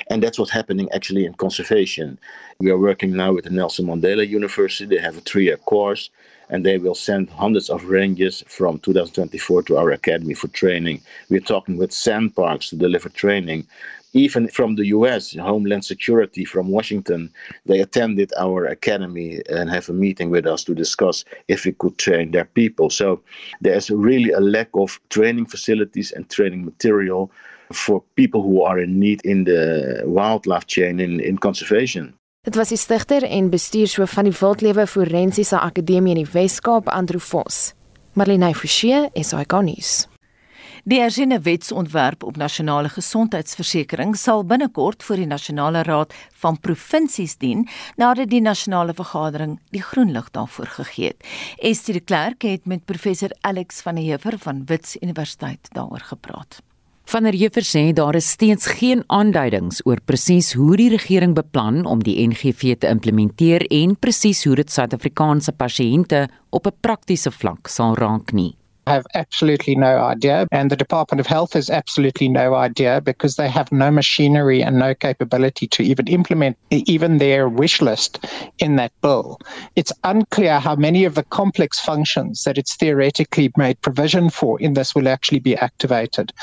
Speaker 21: And that's what's happening actually in conservation. We are working now with the Nelson Mandela University. They have a three year course, and they will send hundreds of rangers from 2024 to our academy for training. We're talking with sandparks to deliver training even from the US, Homeland Security from Washington, they attended our academy and have a meeting with us to discuss if we could train their people. So there's really a lack of training facilities and training material for people who are in need in the wildlife chain in, in conservation.
Speaker 3: Dit was die stigter en bestuurshoof van die Wildlewe Forensiese Akademie in die Wes-Kaap, Andrew Vos. Marlene Forsie, SAK nuus.
Speaker 2: Die ersiene wetsontwerp op nasionale gesondheidsversekering sal binnekort voor die nasionale raad van provinsies dien nadat die nasionale vergadering die groen lig daarvoor gegee het. Estie de Klerk het met professor Alex van der Heever van Wits Universiteit daaroor gepraat.
Speaker 22: Van der Heever sê daar is steeds geen aanduidings oor presies hoe die regering beplan om die NGV te implementeer en presies hoe dit Suid-Afrikaanse pasiënte op 'n praktiese vlak sal raak nie.
Speaker 23: Have absolutely no idea. And the Department of Health has absolutely no idea because they have no machinery and no capability to even implement even their wish list in that bill. It's unclear how many of the complex functions that it's theoretically made provision for in this will actually be activated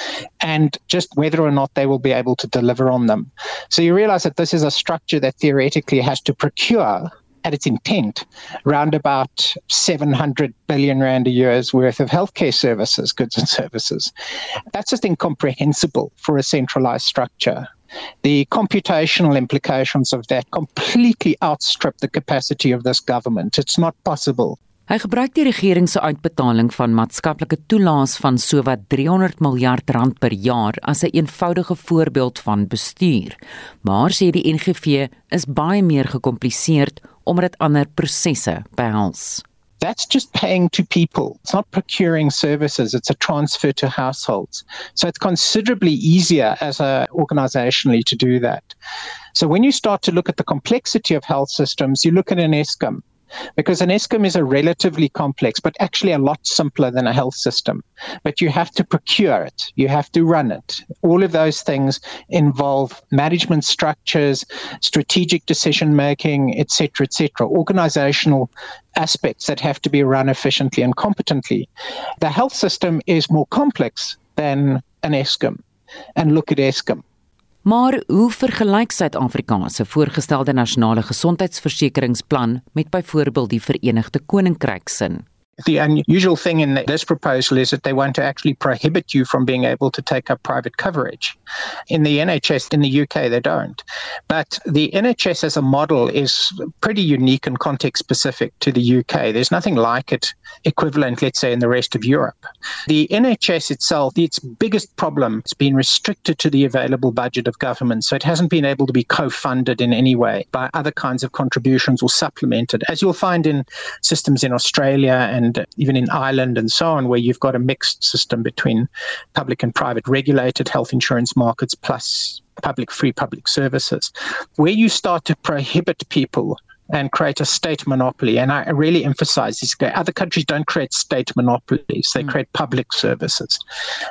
Speaker 23: and just whether or not they will be able to deliver on them. So you realize that this is a structure that theoretically has to procure at its intent round about 700 billion rand a year's worth of healthcare services, goods and services. That's just incomprehensible for a centralized structure. The computational implications of that completely outstrip the capacity of this government. It's not possible.
Speaker 22: Hy gebruik die regering se uitbetaling van maatskaplike toelaas van sowat 300 miljard rand per jaar as 'n eenvoudige voorbeeld van bestuur. Maar sê die NGV is baie meer gekompliseerd omdat dit ander prosesse behels.
Speaker 23: That's just paying to people. It's not procuring services, it's a transfer to households. So it's considerably easier as a organizationally to do that. So when you start to look at the complexity of health systems, you look at an ESCOM because an ESCOM is a relatively complex, but actually a lot simpler than a health system. But you have to procure it, you have to run it. All of those things involve management structures, strategic decision making, etc., etc., organizational aspects that have to be run efficiently and competently. The health system is more complex than an ESCOM. And look at ESCOM.
Speaker 22: Maar hoe vergelyk Suid-Afrika se voorgestelde nasionale gesondheidsversekeringsplan met byvoorbeeld die Verenigde Koninkryk se?
Speaker 23: The unusual thing in this proposal is that they want to actually prohibit you from being able to take up private coverage. In the NHS in the UK, they don't. But the NHS as a model is pretty unique and context specific to the UK. There's nothing like it equivalent, let's say, in the rest of Europe. The NHS itself, its biggest problem has been restricted to the available budget of government. So it hasn't been able to be co funded in any way by other kinds of contributions or supplemented, as you'll find in systems in Australia and and even in Ireland and so on, where you've got a mixed system between public and private regulated health insurance markets plus public free public services, where you start to prohibit people and create a state monopoly. And I really emphasize this. Other countries don't create state monopolies, they mm. create public services.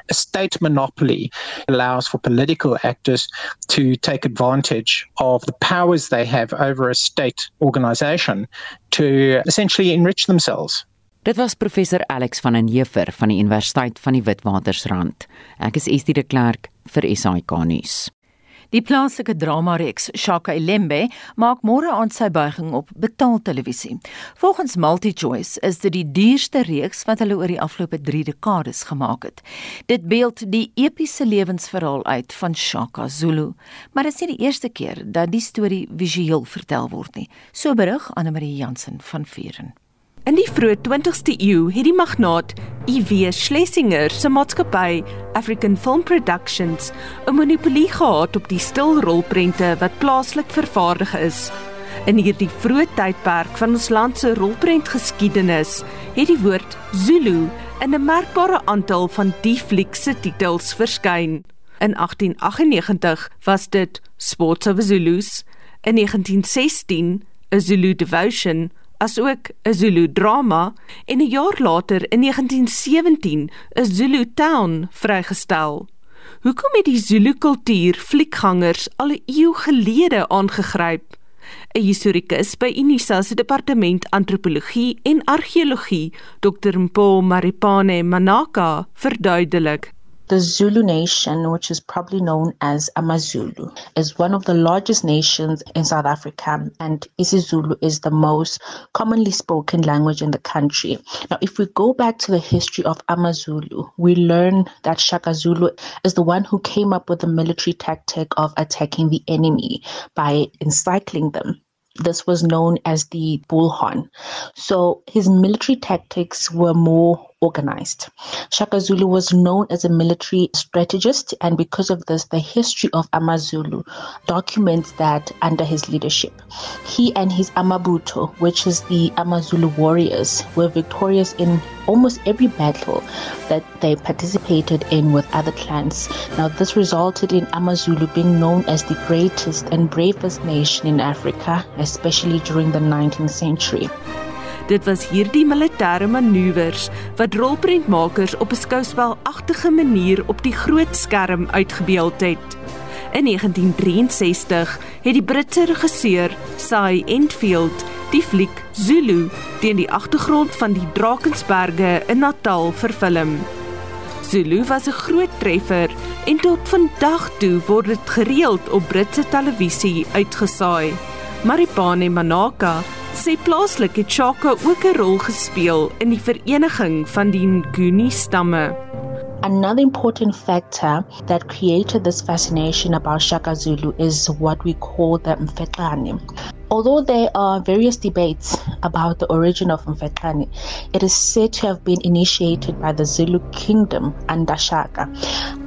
Speaker 23: A state monopoly allows for political actors to take advantage of the powers they have over a state organization to essentially enrich themselves.
Speaker 22: Dit was professor Alex van den Heever van die Universiteit van die Witwatersrand. Ek is Estie de Klerk vir SAK nuus.
Speaker 2: Die plaaslike drama-reeks Shaka Ilembe maak môre aan sy buiging op betaaltelevisie. Volgens MultiChoice is dit die duurste reeks wat hulle oor die afgelope 3 dekades gemaak het. Dit beeld die epiese lewensverhaal uit van Shaka Zulu, maar dit is nie die eerste keer dat die storie visueel vertel word nie. So berig Anne Marie Jansen van Vuren.
Speaker 24: In die vroeë 20ste eeu het die magnaat I.W. Schlesinger se maatskappy African Film Productions 'n monopolie gehad op die stilrolprente wat plaaslik vervaardig is. In hierdie vroeë tydperk van ons land se rolprentgeskiedenis het die woord Zulu in 'n merkbare aantal van die fliek se titels verskyn. In 1898 was dit Sports of Zulus, in 1916 A Zulu Devotion asook 'n Zulu drama en 'n jaar later in 1917 'n Zulu Town vrygestel. Hoekom het die Zulu kultuur fliekgangers al 'n eeu gelede aangegryp? 'n Historikus by Unisa se departement antropologie en argeologie, Dr Mpo Maripane Manaka, verduidelik
Speaker 25: The Zulu nation, which is probably known as AmaZulu, is one of the largest nations in South Africa, and isiZulu is the most commonly spoken language in the country. Now, if we go back to the history of AmaZulu, we learn that Shaka Zulu is the one who came up with the military tactic of attacking the enemy by encircling them this was known as the bullhorn. So his military tactics were more organized. Shaka Zulu was known as a military strategist, and because of this, the history of AmaZulu documents that under his leadership. He and his Amabuto, which is the AmaZulu warriors, were victorious in almost every battle that they participated in with other clans. Now, this resulted in AmaZulu being known as the greatest and bravest nation in Africa, especially during the 19th century.
Speaker 24: Dit was hierdie militêre manoeuvres wat rolprentmakers op 'n skouspelagtige manier op die groot skerm uitgebeeld het. In 1963 het die Britse regisseur Cy Enfield die fliek Zulu teen die agtergrond van die Drakensberge in Natal vervilm. Zulu was 'n groot treffer en tot vandag toe word dit gereeld op Britse televisie uitgesaai. Maripane Manaka sê plaaslik het Chaka ook 'n rol gespeel in die vereniging van die Nguni stamme.
Speaker 25: Another important factor that created this fascination about Shaka Zulu is what we call the Mfeqane. Although there are various debates about the origin of Mfeqane, it is said to have been initiated by the Zulu kingdom under Shaka,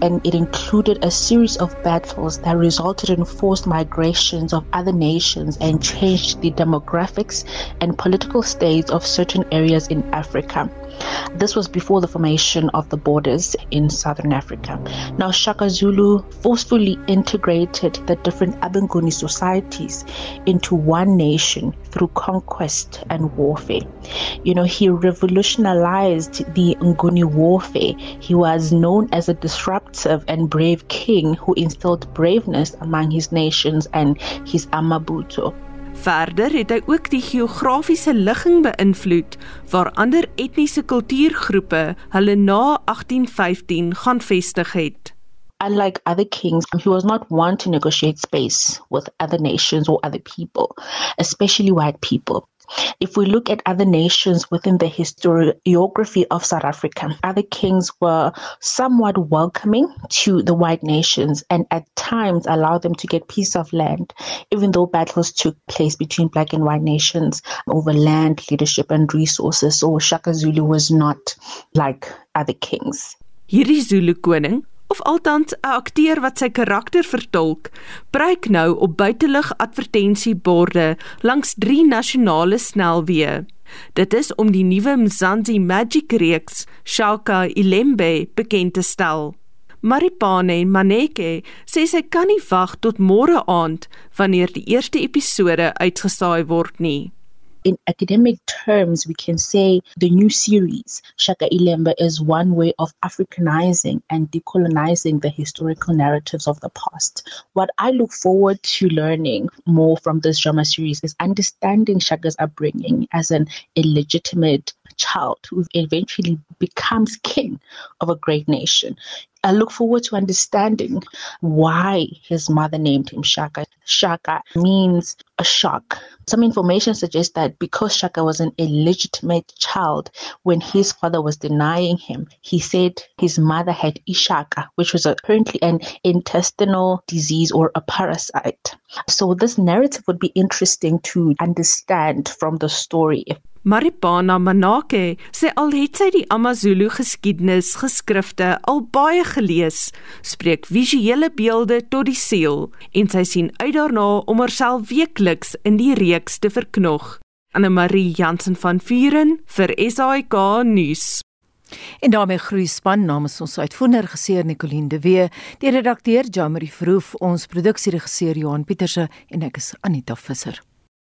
Speaker 25: and it included a series of battles that resulted in forced migrations of other nations and changed the demographics and political states of certain areas in Africa. This was before the formation of the borders in southern Africa. Now, Shaka Zulu forcefully integrated the different Abenguni societies into one nation through conquest and warfare. You know, he revolutionized the Nguni warfare. He was known as a disruptive and brave king who instilled braveness among his nations and his Amabuto.
Speaker 24: Verder het hy ook die geografiese ligging beïnvloed waar ander etniese kultuurgroepe hulle na 1815 gaan vestig het.
Speaker 25: Unlike other kings, he was not one to negotiate space with other nations or other people, especially white people. If we look at other nations within the historiography of South Africa, other kings were somewhat welcoming to the white nations and at times allowed them to get piece of land, even though battles took place between black and white nations over land, leadership, and resources. So Shaka Zulu was not like other kings.
Speaker 24: Hierdie Zulu koning of althans 'n akteur wat sy karakter vertolk, pryk nou op buitelug advertensieborde langs drie nasionale snelweë. Dit is om die nuwe Mzansi Magic reeks Shaka Ilembe bekend te stel. Maripane Maneke sê sy kan nie wag tot môre aand wanneer die eerste episode uitgesaai word nie.
Speaker 25: In academic terms, we can say the new series, Shaka Ilembe, is one way of Africanizing and decolonizing the historical narratives of the past. What I look forward to learning more from this drama series is understanding Shaka's upbringing as an illegitimate child who eventually becomes king of a great nation. I look forward to understanding why his mother named him Shaka. Shaka means a shock. Some information suggests that because Shaka was an illegitimate child, when his father was denying him, he said his mother had Ishaka, which was apparently an intestinal disease or a parasite. So, this narrative would be interesting to understand from the story.
Speaker 24: Maripana Manake sê al het sy die AmaZulu geskiedenis geskrifte al baie gelees, spreek visuele beelde tot die siel en sy sien uit daarna om haarself weekliks in die reeks te verknog. Anne Marie Jansen van Vuren vir SAK nuus.
Speaker 2: En daarmee groet span namens ons uitvoerende regisseur Nicoline de Wee, die redakteur Jamie Verhoef, ons produksieregisseur Johan Pieterse en ek is Anita Visser.